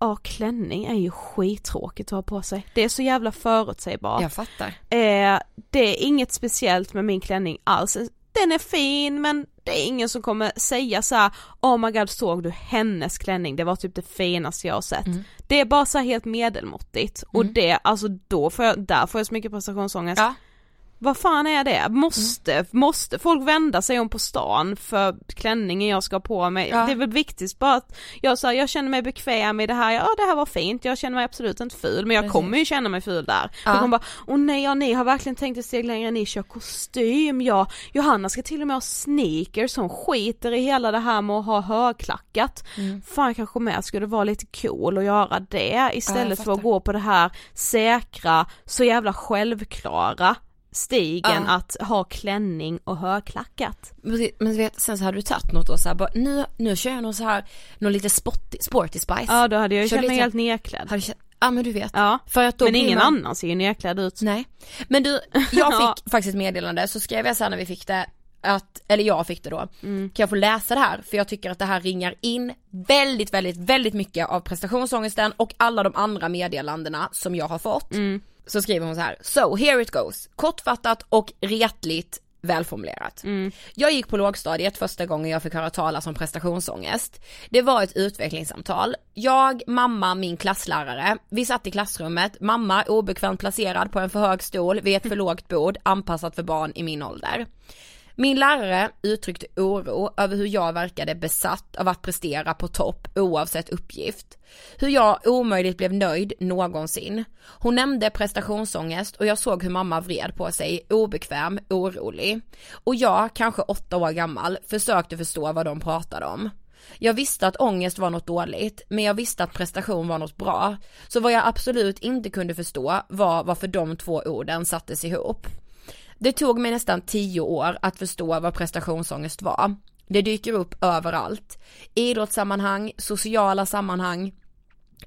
ja klänning är ju skittråkigt att ha på sig. Det är så jävla förutsägbart. Jag fattar. Eh, det är inget speciellt med min klänning alls. Den är fin men det är ingen som kommer säga så här: oh my god såg du hennes klänning, det var typ det finaste jag har sett. Mm. Det är bara så helt medelmåttigt och det, alltså då får jag, där får jag så mycket prestationsångest. Ja. Vad fan är det? Måste, måste folk vända sig om på stan för klänningen jag ska ha på mig? Ja. Det är väl viktigt bara att jag, så här, jag känner mig bekväm i det här, ja det här var fint, jag känner mig absolut inte ful men jag Precis. kommer ju känna mig ful där. Ja. Jag kommer bara, åh nej, ja, ni har verkligen tänkt ett steg längre, ni kör kostym, ja. Johanna ska till och med ha sneakers, hon skiter i hela det här med att ha högklackat. Mm. Fan kanske med skulle vara lite cool att göra det istället för att gå på det här säkra, så jävla självklara stigen Ja. att ha klänning och högklackat. Men, men du vet, sen så hade du tagit något och så här, bara, nu, nu kör jag någon så här, någon lite sporty, sporty spice. Ja då hade jag ju känt mig helt nedklädd. Hade ja men du vet. Ja, För att då men ingen man, annan ser ju nedklädd ut. Nej. Men du, jag Ja. fick faktiskt ett meddelande, så skrev jag sen när vi fick det, att, eller jag fick det då, Mm. kan jag få läsa det här? För jag tycker att det här ringar in väldigt, väldigt, väldigt mycket av prestationsångesten och alla de andra meddelandena som jag har fått. Mm. Så skriver hon så här, so here it goes, kortfattat och retligt välformulerat. Mm. Jag gick på lågstadiet första gången jag fick höra talas om prestationsångest. Det var ett utvecklingssamtal. Jag, mamma, min klasslärare, vi satt i klassrummet, mamma obekvämt placerad på en för hög stol vid ett för lågt bord anpassat för barn i min ålder. Min lärare uttryckte oro över hur jag verkade besatt av att prestera på topp oavsett uppgift. Hur jag omöjligt blev nöjd någonsin. Hon nämnde prestationsångest och jag såg hur mamma vred på sig, obekväm, orolig. Och jag, kanske åtta år gammal, försökte förstå vad de pratade om. Jag visste att ångest var något dåligt, men jag visste att prestation var något bra. Så vad jag absolut inte kunde förstå var varför de två orden sattes ihop. Det tog mig nästan tio år att förstå vad prestationsångest var. Det dyker upp överallt. Idrottssammanhang, sociala sammanhang,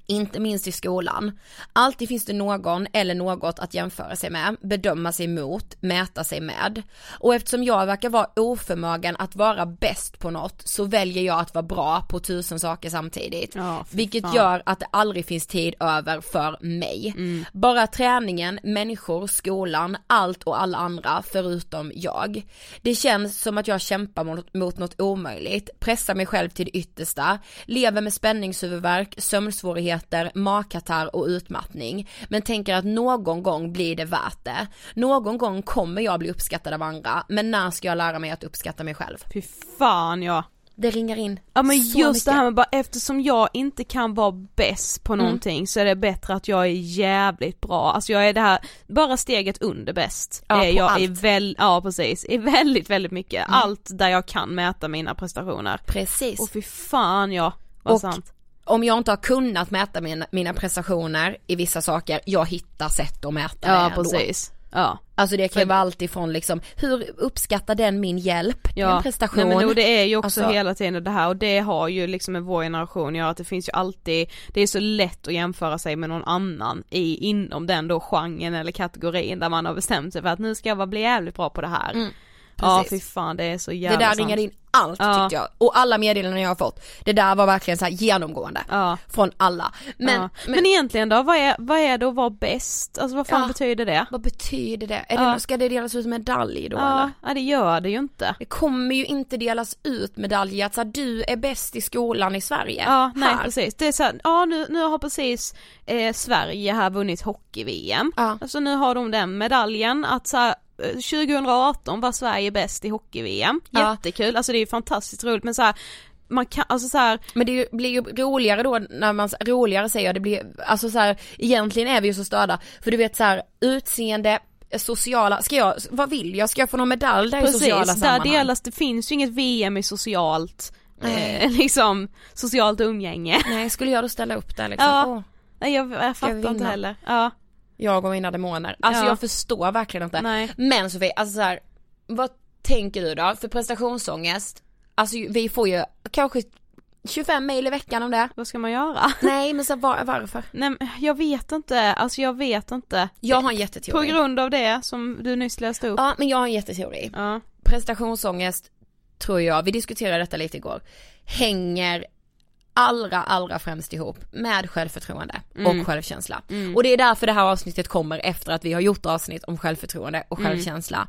inte minst i skolan. Alltid finns det någon eller något att jämföra sig med, bedöma sig mot, mäta sig med. Och eftersom jag verkar vara oförmögen att vara bäst på något så väljer jag att vara bra på tusen saker samtidigt. Fy vilket fan. gör att det aldrig finns tid över för mig. Bara träningen, människor, skolan, allt och alla andra förutom jag. Det känns som att jag kämpar mot, mot något omöjligt, pressar mig själv till det yttersta, lever med spänningshuvudvärk, sömnsvårigheter, magkatarr och utmattning. Men tänker att någon gång blir det värt det. Någon gång kommer jag bli uppskattad av andra, men när ska jag lära mig att uppskatta mig själv? Fy fan ja. det ringar in Ja men så just mycket. det här med bara eftersom jag inte kan vara bäst på Mm. någonting så är det bättre att jag är jävligt bra, alltså jag är det här, bara steget under bäst. Ja, på jag allt. i väl, ja precis, i väldigt väldigt mycket, Mm. allt där jag kan mäta mina prestationer. Precis. Och fy fan ja, vad Och sant. Om jag inte har kunnat mäta mina, mina prestationer i vissa saker, jag hittar sätt att mäta Ja det ändå. precis, ja. Alltså det kan För- vara allt ifrån liksom, hur uppskattar den min hjälp? Ja, en prestation. Nej, men och det är ju också Alltså- hela tiden det här och det har ju liksom med vår generation att göra att det finns ju alltid, det är så lätt att jämföra sig med någon annan i, inom den då genren eller kategorin där man har bestämt sig för att nu ska jag bara bli jävligt bra på det här. Mm, ja fy fan det är så Det jävla där sant. ringade in allt Ja. tyckte jag. Och alla meddelanden jag har fått, det där var verkligen så genomgående. Ja. Från alla. Men, ja. men, men, egentligen då, vad är, vad är det att vara bäst? Alltså vad fan betyder det? vad betyder det? Är det? Ska det delas ut medalj då Ja, eller? ja det gör det ju inte. Det kommer ju inte delas ut medaljer att så här, du är bäst i skolan i Sverige. Ja, nej här. precis. Det är så här, ja nu, nu har precis eh, Sverige här vunnit hockey-VM. Ja. Alltså nu har de den medaljen att så här, 2018 var Sverige bäst i hockey-VM. Ja. Jättekul, alltså det är ju fantastiskt roligt men så här, man kan, alltså så här, Men det blir ju roligare då när man, roligare säger jag, det blir, alltså så här, egentligen är vi ju så störda, för du vet så här, utseende, sociala, ska jag, vad vill jag, ska jag få någon medalj där i sociala precis, där sammanhang? delas, det finns ju inget VM i socialt, eh, liksom, socialt umgänge. Nej, skulle jag då ställa upp där liksom? Ja. Åh, jag, jag fattar vinna? inte heller. Ja, jag och mina demoner. Alltså Ja. jag förstår verkligen inte. nej. Men Sofie, alltså så här, vad tänker du då? För prestationsångest, alltså vi får ju kanske 25 mejl i veckan om det. Vad ska man göra? Nej men så var, varför? Nej men jag vet inte, alltså jag vet inte. Jag har en På jätteteori. grund av det som du nyss läste upp. Ja men jag har en jätteteori. Ja. Prestationsångest tror jag, vi diskuterade detta lite igår, hänger allra allra främst ihop med självförtroende Mm. och självkänsla. Och det är därför det här avsnittet kommer efter att vi har gjort avsnitt om självförtroende och Mm. självkänsla.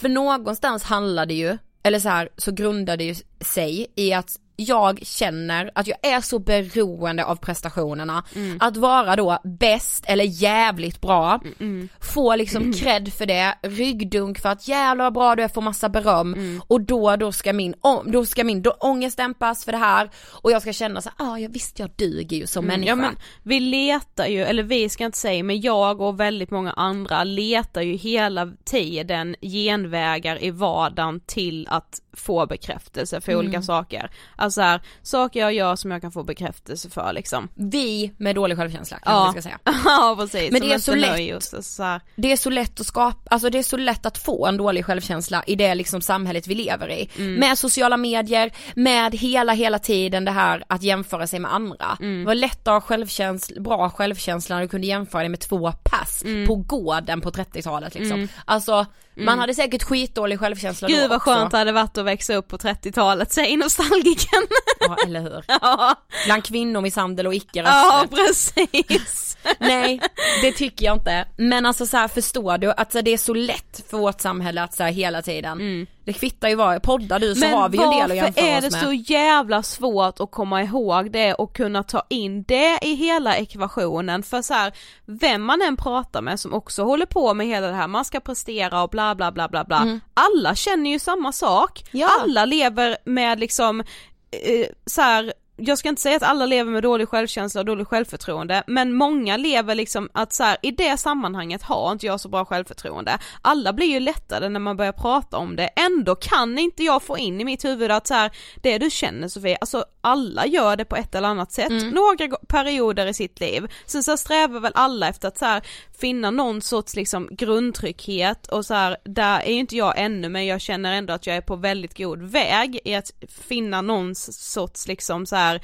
För någonstans handlar det ju, eller så här så grundar det ju sig i att jag känner att jag är så beroende av prestationerna. Mm. Att vara då bäst eller jävligt bra, Mm. få liksom cred för det, ryggdunk för att jävlar vad bra du är, få massa beröm Mm. och då, då ska min, då ska min då ångest dämpas för det här och jag ska känna så ah jag visst jag duger ju som människa. Mm, Ja men vi letar ju, eller vi ska inte säga, men jag och väldigt många andra letar ju hela tiden genvägar i vardagen till att få bekräftelse för olika saker. Alltså här, saker jag gör som jag kan få bekräftelse för liksom. Vi med dålig självkänsla kanske Ja. jag ska säga. ja precis. Men det är så lätt. oss, så här. Det är så lätt att skapa, alltså det är så lätt att få en dålig självkänsla i det liksom samhället vi lever i. Mm. Med sociala medier, med hela hela tiden det här att jämföra sig med andra. Mm. Det var lätt att ha självkänsla, bra självkänsla när du kunde jämföra dig med två pass Mm. på gården på 30-talet liksom. Alltså man hade säkert skitdålig självkänsla Gud då vad också. skönt det hade varit att växa upp på 30-talet, säger nostalgiken. Ja eller hur. ja, Bland kvinnomisshandel och icke ja precis. Nej, det tycker jag inte. Men alltså så här, förstår du att det är så lätt för vårt samhälle att så här, hela tiden, det kvittar ju vad, poddar du så har vi ju en del att jämföra är oss det med. så jävla svårt att komma ihåg det och kunna ta in det i hela ekvationen för så här, vem man än pratar med som också håller på med hela det här, man ska prestera och bla bla bla bla bla, alla känner ju samma sak, Mm. Ja. alla lever med liksom eh, så här jag ska inte säga att alla lever med dålig självkänsla och dåligt självförtroende men många lever liksom att så här, i det sammanhanget har inte jag så bra självförtroende. Alla blir ju lättare när man börjar prata om det, ändå kan inte jag få in i mitt huvud att så här, det du känner Sofie, alltså alla gör det på ett eller annat sätt, några go- perioder i sitt liv. Sen så strävar väl alla efter att så här, finna någon sorts liksom grundtrygghet och så här, där är ju inte jag ännu men jag känner ändå att jag är på väldigt god väg i att finna någon sorts liksom så här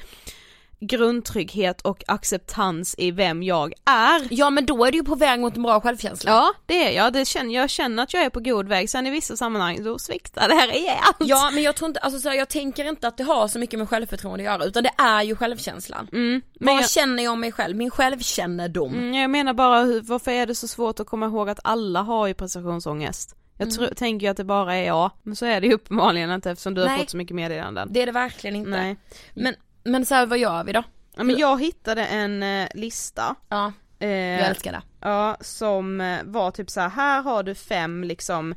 grundtrygghet och acceptans i vem jag är. Ja men då är du ju på väg mot en bra självkänsla. Ja det är jag, det känner, jag känner att jag är på god väg, sen i vissa sammanhang då sviktar det här rejält. Ja men jag tror inte, alltså så här, jag tänker inte att det har så mycket med självförtroende att göra utan det är ju självkänslan. Mm, men Vad jag, känner jag om mig själv? Min självkännedom. mm, jag menar bara varför är det så svårt att komma ihåg att alla har ju prestationsångest? Jag Mm. tror, tänker ju att det bara är jag, men så är det ju uppenbarligen inte eftersom du har Nej. fått så mycket meddelanden. Det är det verkligen inte. Nej. Men, men så här, vad gör vi då? Ja, men jag hittade en eh, lista Ja, eh, jag älskar det. Ja, som eh, var typ så här, här har du fem liksom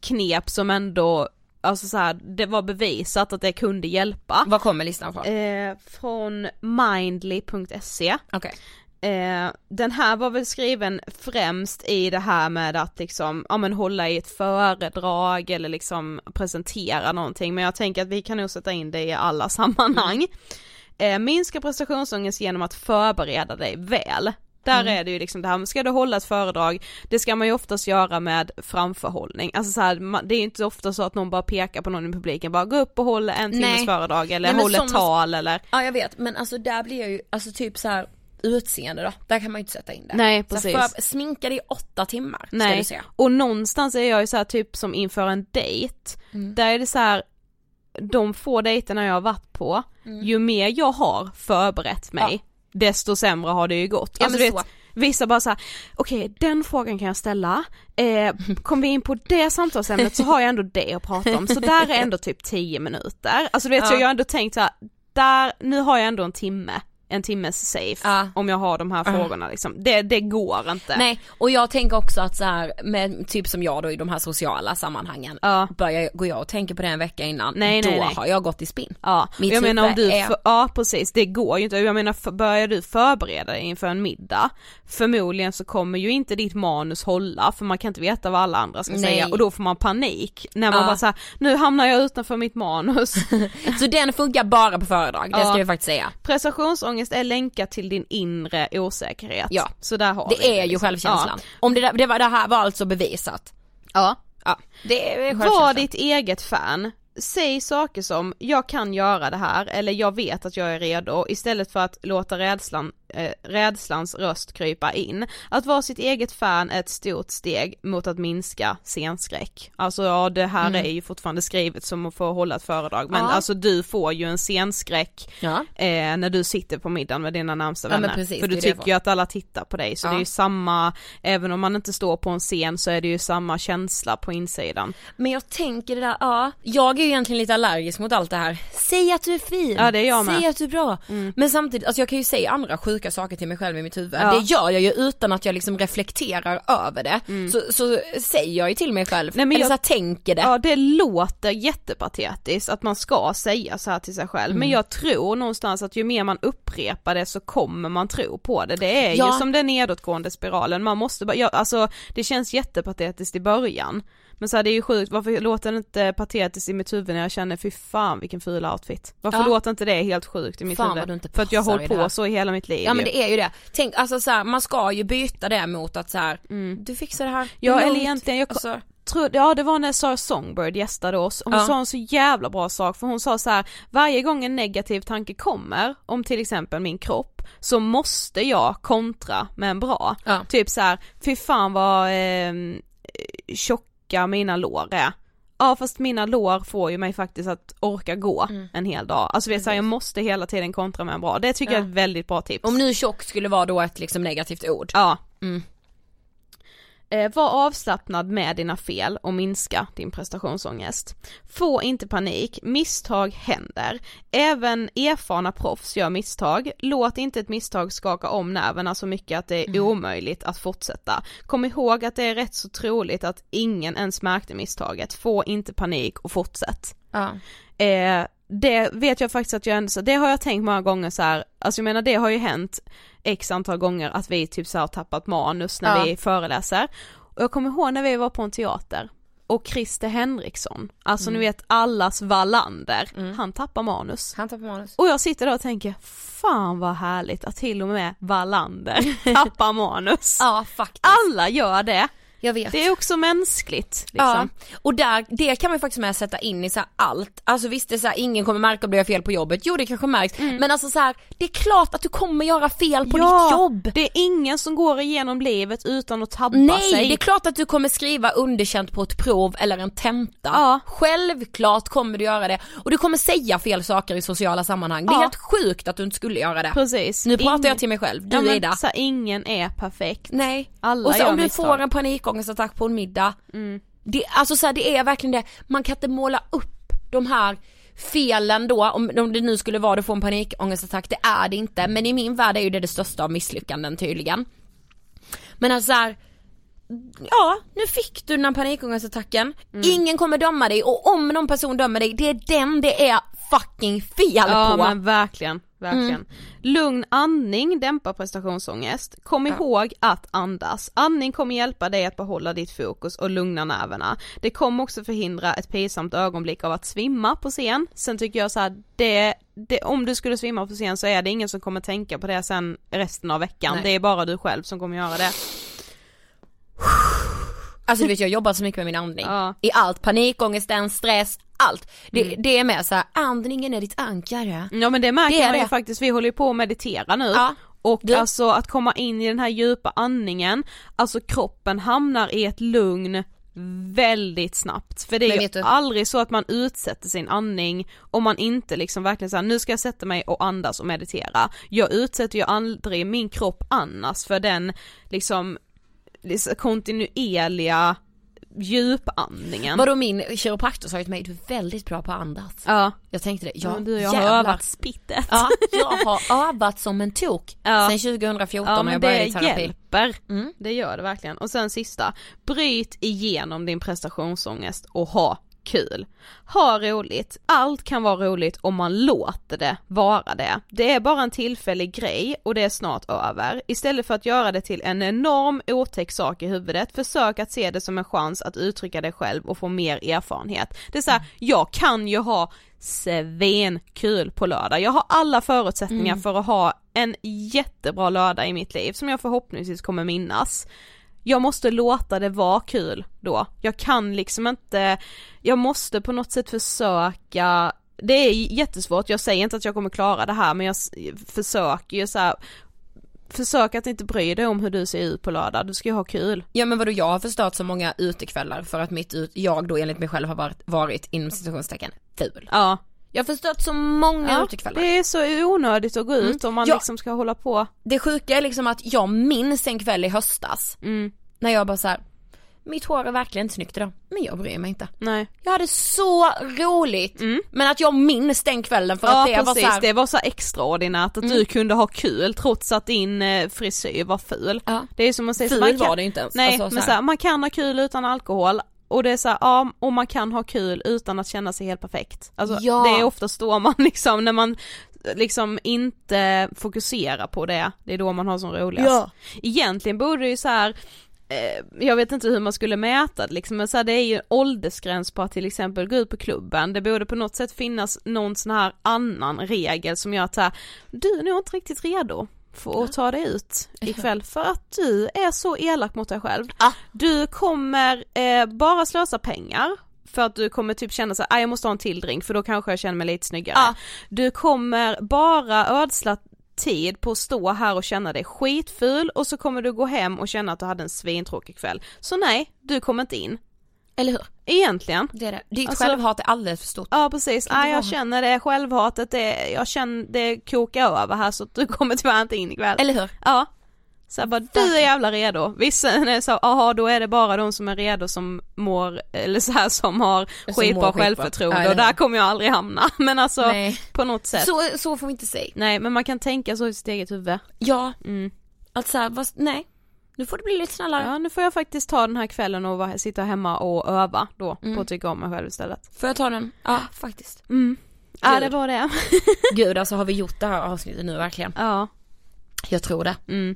knep som ändå alltså så här, det var bevisat att det kunde hjälpa. Var kommer listan från? Eh, från mindly.se. Okej. Eh, den här var väl skriven främst i det här med att liksom, ja men hålla i ett föredrag eller liksom presentera någonting men jag tänker att vi kan nog sätta in det i alla sammanhang. Eh, minska prestationsångest genom att förbereda dig väl. Där är det ju liksom det här, ska du hålla ett föredrag, det ska man ju oftast göra med framförhållning. Alltså så här, det är inte ofta så att någon bara pekar på någon i publiken, bara gå upp och håll en timmes föredrag eller Nej, håll ett tal eller Ja jag vet men alltså där blir jag ju, alltså typ så här utseende då, där kan man ju inte sätta in det. Nej, Så precis. För, sminka dig i åtta timmar ska Nej, du se. och någonstans är jag ju så här typ som inför en dejt, Mm. där är det så här de få dejterna jag har varit på, Mm. ju mer jag har förberett mig, desto sämre har det ju gått. Ja, alltså, men du så. vissa bara såhär, okej den frågan kan jag ställa, eh, kom vi in på det samtalsämnet så har jag ändå det att prata om, så där är ändå typ 10 minuter. Alltså du vet, Ja. så jag har ändå tänkt så här, där, nu har jag ändå en timme, en timmes safe, Ja. om jag har de här frågorna liksom. Det, det går inte. Nej, och jag tänker också att så här med typ som jag då i de här sociala sammanhangen, Ja. börjar, går jag och tänker på det en vecka innan, Nej, då nej, nej. har jag gått i spinn. Ja, Mitt jag menar om du, är- för, ja precis, det går ju inte, jag menar för, börjar du förbereda dig inför en middag, förmodligen så kommer ju inte ditt manus hålla för man kan inte veta vad alla andra ska Nej. säga och då får man panik när man Ja. bara såhär, nu hamnar jag utanför mitt manus. Så den funkar bara på föredrag, det ska jag faktiskt säga. Prestationsångest är länkat till din inre osäkerhet. Ja. Så där har vi Det är ju liksom. självkänslan. Om det, där, det, var, det här var alltså bevisat. Ja. Ja, det är Var självkänslan. ditt eget fan. Säg saker som, jag kan göra det här, eller jag vet att jag är redo, istället för att låta rädslan, eh, rädslans röst krypa in. Att vara sitt eget fan är ett stort steg mot att minska scenskräck. Alltså ja, det här är ju fortfarande skrivet som att få hålla ett föredrag, men Mm. Ja. alltså du får ju en scenskräck Ja. eh, när du sitter på middagen med dina närmsta Ja, vänner. precis, för du tycker ju att alla tittar på dig, så Ja. det är ju samma, även om man inte står på en scen så är det ju samma känsla på insidan. Men jag tänker det där, ja, jag är ju egentligen lite allergisk mot allt det här. Säg att du är fin, Ja, det är jag med. säg att du är bra. Men samtidigt, alltså jag kan ju säga andra sjuka saker till mig själv i mitt huvud. Ja. Det gör jag ju utan att jag liksom reflekterar över det. Så, så säger jag ju till mig själv, Nej, men eller jag- så här, tänker det. Ja det låter jättepatetiskt att man ska säga så här till sig själv Mm. men jag tror någonstans att ju mer man upprepar det så kommer man tro på det. Det är Ja. ju som den nedåtgående spiralen, man måste bara, ja, alltså det känns jättepatetiskt i början. Men så här, det är ju sjukt, varför låter det inte patetiskt i mitt huvud när jag känner fy fan vilken ful outfit? Varför Ja. låter inte det helt sjukt i mitt Fan, huvud? För att jag har här. på så i hela mitt liv Ja men det är ju det. Tänk alltså så här, man ska ju byta det mot att så här, du fixar det här. Mm. Ja eller egentligen, jag Alltså, tror, ja det var när Sarah Songbird gästade oss, hon Ja. sa en så jävla bra sak för hon sa så här: varje gång en negativ tanke kommer om till exempel min kropp så måste jag kontra med en bra. Ja. Typ så här, fy fan vad eh, tjocka mina lår är. Ja fast mina lår får ju mig faktiskt att orka gå Mm. en hel dag. Alltså vet så här, jag måste hela tiden kontra med en bra. Det tycker jag är ett väldigt bra tips. om nu tjock skulle vara då ett liksom negativt ord. Ja. Mm. Eh, var avslappnad med dina fel och minska din prestationsångest. Få inte panik, misstag händer. Även erfarna proffs gör misstag. Låt inte ett misstag skaka om nerverna så mycket att det är omöjligt att fortsätta. Kom ihåg att det är rätt så troligt att ingen ens märkte misstaget. Få inte panik och fortsätt. Ja. Eh, det vet jag faktiskt att jag ändå, det har jag tänkt många gånger så här, alltså jag menar det har ju hänt x antal gånger att vi typ så har tappat manus när Ja. vi föreläser. Och jag kommer ihåg när vi var på en teater och Christer Henriksson, alltså Mm. ni vet allas Wallander, han tappar manus. Han tar på manus. Och jag sitter där och tänker, fan vad härligt att till och med Wallander tappar manus. Ja faktiskt. Alla gör det, Jag vet. det är också mänskligt liksom. Ja, och där, det kan man faktiskt med sätta in i så allt, alltså visst det är så här, ingen kommer märka om du gör fel på jobbet, jo det kanske märks, men alltså så här, det är klart att du kommer göra fel på ditt jobb. det är ingen som går igenom livet utan att tabba Nej, sig. det är klart att du kommer skriva underkänt på ett prov eller en tenta. Ja. Självklart kommer du göra det. Och du kommer säga fel saker i sociala sammanhang. Det är Ja. helt sjukt att du inte skulle göra det. Precis. Nu pratar Ingen- jag till mig själv, du ja, men, Ida. Så här, ingen är perfekt. Nej. Alla och så om du misstag. Mm. får en panikångestattack på en middag. Det, alltså så här, det är verkligen det, man kan inte måla upp de här felen då, om, om det nu skulle vara att få en panikångestattack, det är det inte. Men i min värld är ju det det största av misslyckanden tydligen. Men alltså så här, ja nu fick du den här panikångestattacken, Mm. ingen kommer döma dig och om någon person dömer dig, det är den det är fucking fel Ja på. men verkligen, verkligen. Mm. Lugn andning dämpar prestationsångest. Kom ihåg att andas. Andning kommer hjälpa dig att behålla ditt fokus och lugna nerverna. Det kommer också förhindra ett pinsamt ögonblick av att svimma på scen. Sen tycker jag så här, det, det, om du skulle svimma på scen så är det ingen som kommer tänka på det sen resten av veckan. Nej. Det är bara du själv som kommer göra det. Alltså du vet jag jobbar så mycket med min andning. Ja. I allt, panikångesten, stress, allt. Det, Mm. det är med så här, andningen är ditt ankare. Ja men det märker Det man ju det. faktiskt, vi håller ju på att meditera nu. Ja. Och Du- alltså att komma in i den här djupa andningen, alltså kroppen hamnar i ett lugn väldigt snabbt. För det är ju du- aldrig så att man utsätter sin andning om man inte liksom verkligen säger nu ska jag sätta mig och andas och meditera. Jag utsätter ju aldrig min kropp annars för den liksom liksom kontinuerliga djupandningen. Vadå min kiropraktor sa ju till mig, du är väldigt bra på att andas. Ja. Jag tänkte det, ja, men du jag har övat spittet. Ja, jag har övat som en tok Ja. sen 2014 Ja när jag det började i terapi. hjälper. Mm. Det gör det verkligen. Och sen sista, bryt igenom din prestationsångest och ha kul. Ha roligt. Allt kan vara roligt om man låter det vara det. Det är bara en tillfällig grej och det är snart över. Istället för att göra det till en enorm otäck sak i huvudet, försök att se det som en chans att uttrycka dig själv och få mer erfarenhet. Det är så här, jag kan ju ha svinkul på lördag. Jag har alla förutsättningar för att ha en jättebra lördag i mitt liv som jag förhoppningsvis kommer minnas. Jag måste låta det vara kul då. Jag kan liksom inte, jag måste på något sätt försöka det är jättesvårt, jag säger inte att jag kommer klara det här men jag försöker ju så här, Försök att inte bry dig om hur du ser ut på lördag, du ska ju ha kul. Ja men vadå jag har förstört så många utekvällar för att mitt ut, jag då enligt mig själv har varit, varit inom situationstecken ful. Ja. Jag har förstört så många ja utekvällar. det är så onödigt att gå ut om man Ja. liksom ska hålla på. Det sjuka är liksom att jag minns en kväll i höstas Mm. när jag bara så här, mitt hår är verkligen inte snyggt idag, men jag bryr mig inte. Nej. Jag hade så roligt, men att jag minns den kvällen för Mm. Ja att det precis, var så här, det var så extraordinärt att du kunde ha kul trots att din eh, frisyr var ful. Ja. Det är som att säga, Ful man kan, var det inte ens. Nej Alltså, så men så här, man kan ha kul utan alkohol och det är så här, ja och man kan ha kul utan att känna sig helt perfekt. Alltså Ja. det är oftast då man liksom, när man liksom inte fokuserar på det, det är då man har som roligast. Ja. Egentligen borde det ju så här eh, jag vet inte hur man skulle mäta det liksom, men så här, det är ju en åldersgräns på att till exempel gå ut på klubben. Det borde på något sätt finnas någon sån här annan regel som gör att så här, du är nog inte riktigt redo för att ta dig ut ikväll för att du är så elak mot dig själv. Ja. Du kommer eh, bara slösa pengar för att du kommer typ känna så här, "Ah, jag måste ha en till drink för då kanske jag känner mig lite snyggare. Ja. Du kommer bara ödsla tid på att stå här och känna dig skitful och så kommer du gå hem och känna att du hade en svintråkig kväll. Så nej, du kommer inte in. Eller hur? Egentligen. Det är det. Ditt Alltså- självhat är alldeles för stort. Ja precis, nej jag känner det självhatet, det, jag känner det kokar över här så du kommer tyvärr inte in ikväll. Eller hur? Ja. Så jag bara, du är jävla redo. Vissa är så, aha då är det bara de som är redo som mår, eller så här som har Som skitbra självförtroende Ja, och där kommer jag aldrig hamna. Men alltså Nej. på något sätt. Så, så får vi inte säga. Nej men man kan tänka så i sitt eget huvud. Ja, Mm. att såhär, vad, nej. Nu får det bli lite snällare. Ja nu får jag faktiskt ta den här kvällen och vara- sitta hemma och öva då Mm. på att tycka om mig själv istället. Får jag ta den? Ja, faktiskt. Mm. Ja det var det. Gud alltså har vi gjort det här avsnittet nu verkligen? ja. Jag tror det. Mm.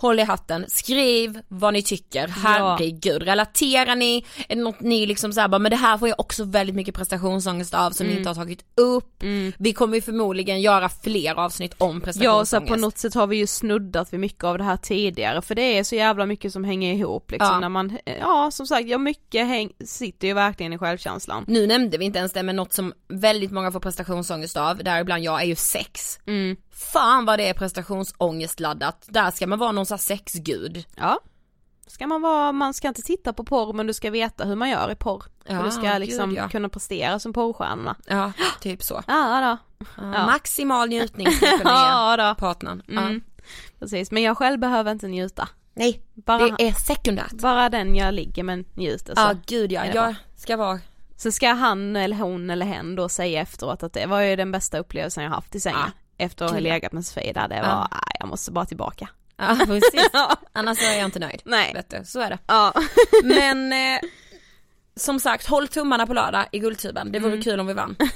Håll i hatten, skriv vad ni tycker, herregud. Relaterar ni, är det något ni liksom såhär bara, men det här får jag också väldigt mycket prestationsångest av som ni inte har tagit upp. Mm. Vi kommer ju förmodligen göra fler avsnitt om Ja och prestationsångest. på något sätt har vi ju snuddat vid mycket av det här tidigare för det är så jävla mycket som hänger ihop liksom Ja. när man, ja som sagt, ja mycket häng, sitter ju verkligen i självkänslan. Nu nämnde vi inte ens det men något som väldigt många får prestationsångest av, däribland jag, är ju sex. Mm. Fan vad det är prestationsångestladdat, där ska man vara någon sån här sexgud. Ja. Ska man vara, man ska inte titta på porr men du ska veta hur man gör i porr. Ja, för du ska gud, liksom ja. kunna prestera som porrstjärnorna. Ja, typ så. Ja då. Ja. Maximal njutning ska Ja ge då. partnern. Mm. Precis, men jag själv behöver inte njuta. Nej, Bara, det är sekundärt. bara den jag ligger med njuter så. Ja gud ja, jag ska vara Så ska han eller hon eller hen då säga efteråt att det var ju den bästa upplevelsen jag haft i sängen. Efter att ha legat med Sofie där det var, Ja. jag måste bara tillbaka. Ja precis, annars är jag inte nöjd. Nej. Vet du, så är det. Ja. Men eh, som sagt, håll tummarna på lördag i Guldtuben, det vore Mm. kul om vi vann.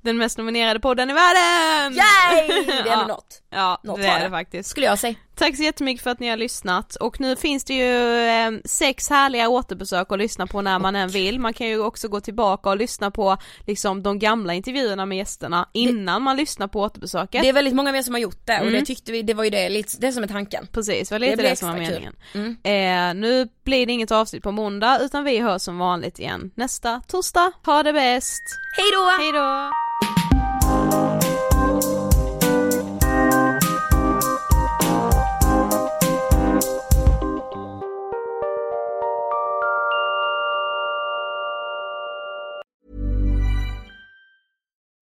Den mest nominerade podden i världen! Yay! Det är Ja. något. Ja, Något det är det det. faktiskt. Skulle jag säga. Tack så jättemycket för att ni har lyssnat och nu finns det ju eh, sex härliga återbesök att lyssna på när man än vill. Man kan ju också gå tillbaka och lyssna på liksom de gamla intervjuerna med gästerna innan man lyssnar på återbesöket. Det är väldigt många mer som har gjort det och Mm. det tyckte vi, det var ju det, lite, det som är tanken. Precis, det var lite Det det, som var meningen. Mm. Eh, nu blir det inget avsnitt på måndag utan vi hörs som vanligt igen nästa torsdag. Ha det bäst! Hej då!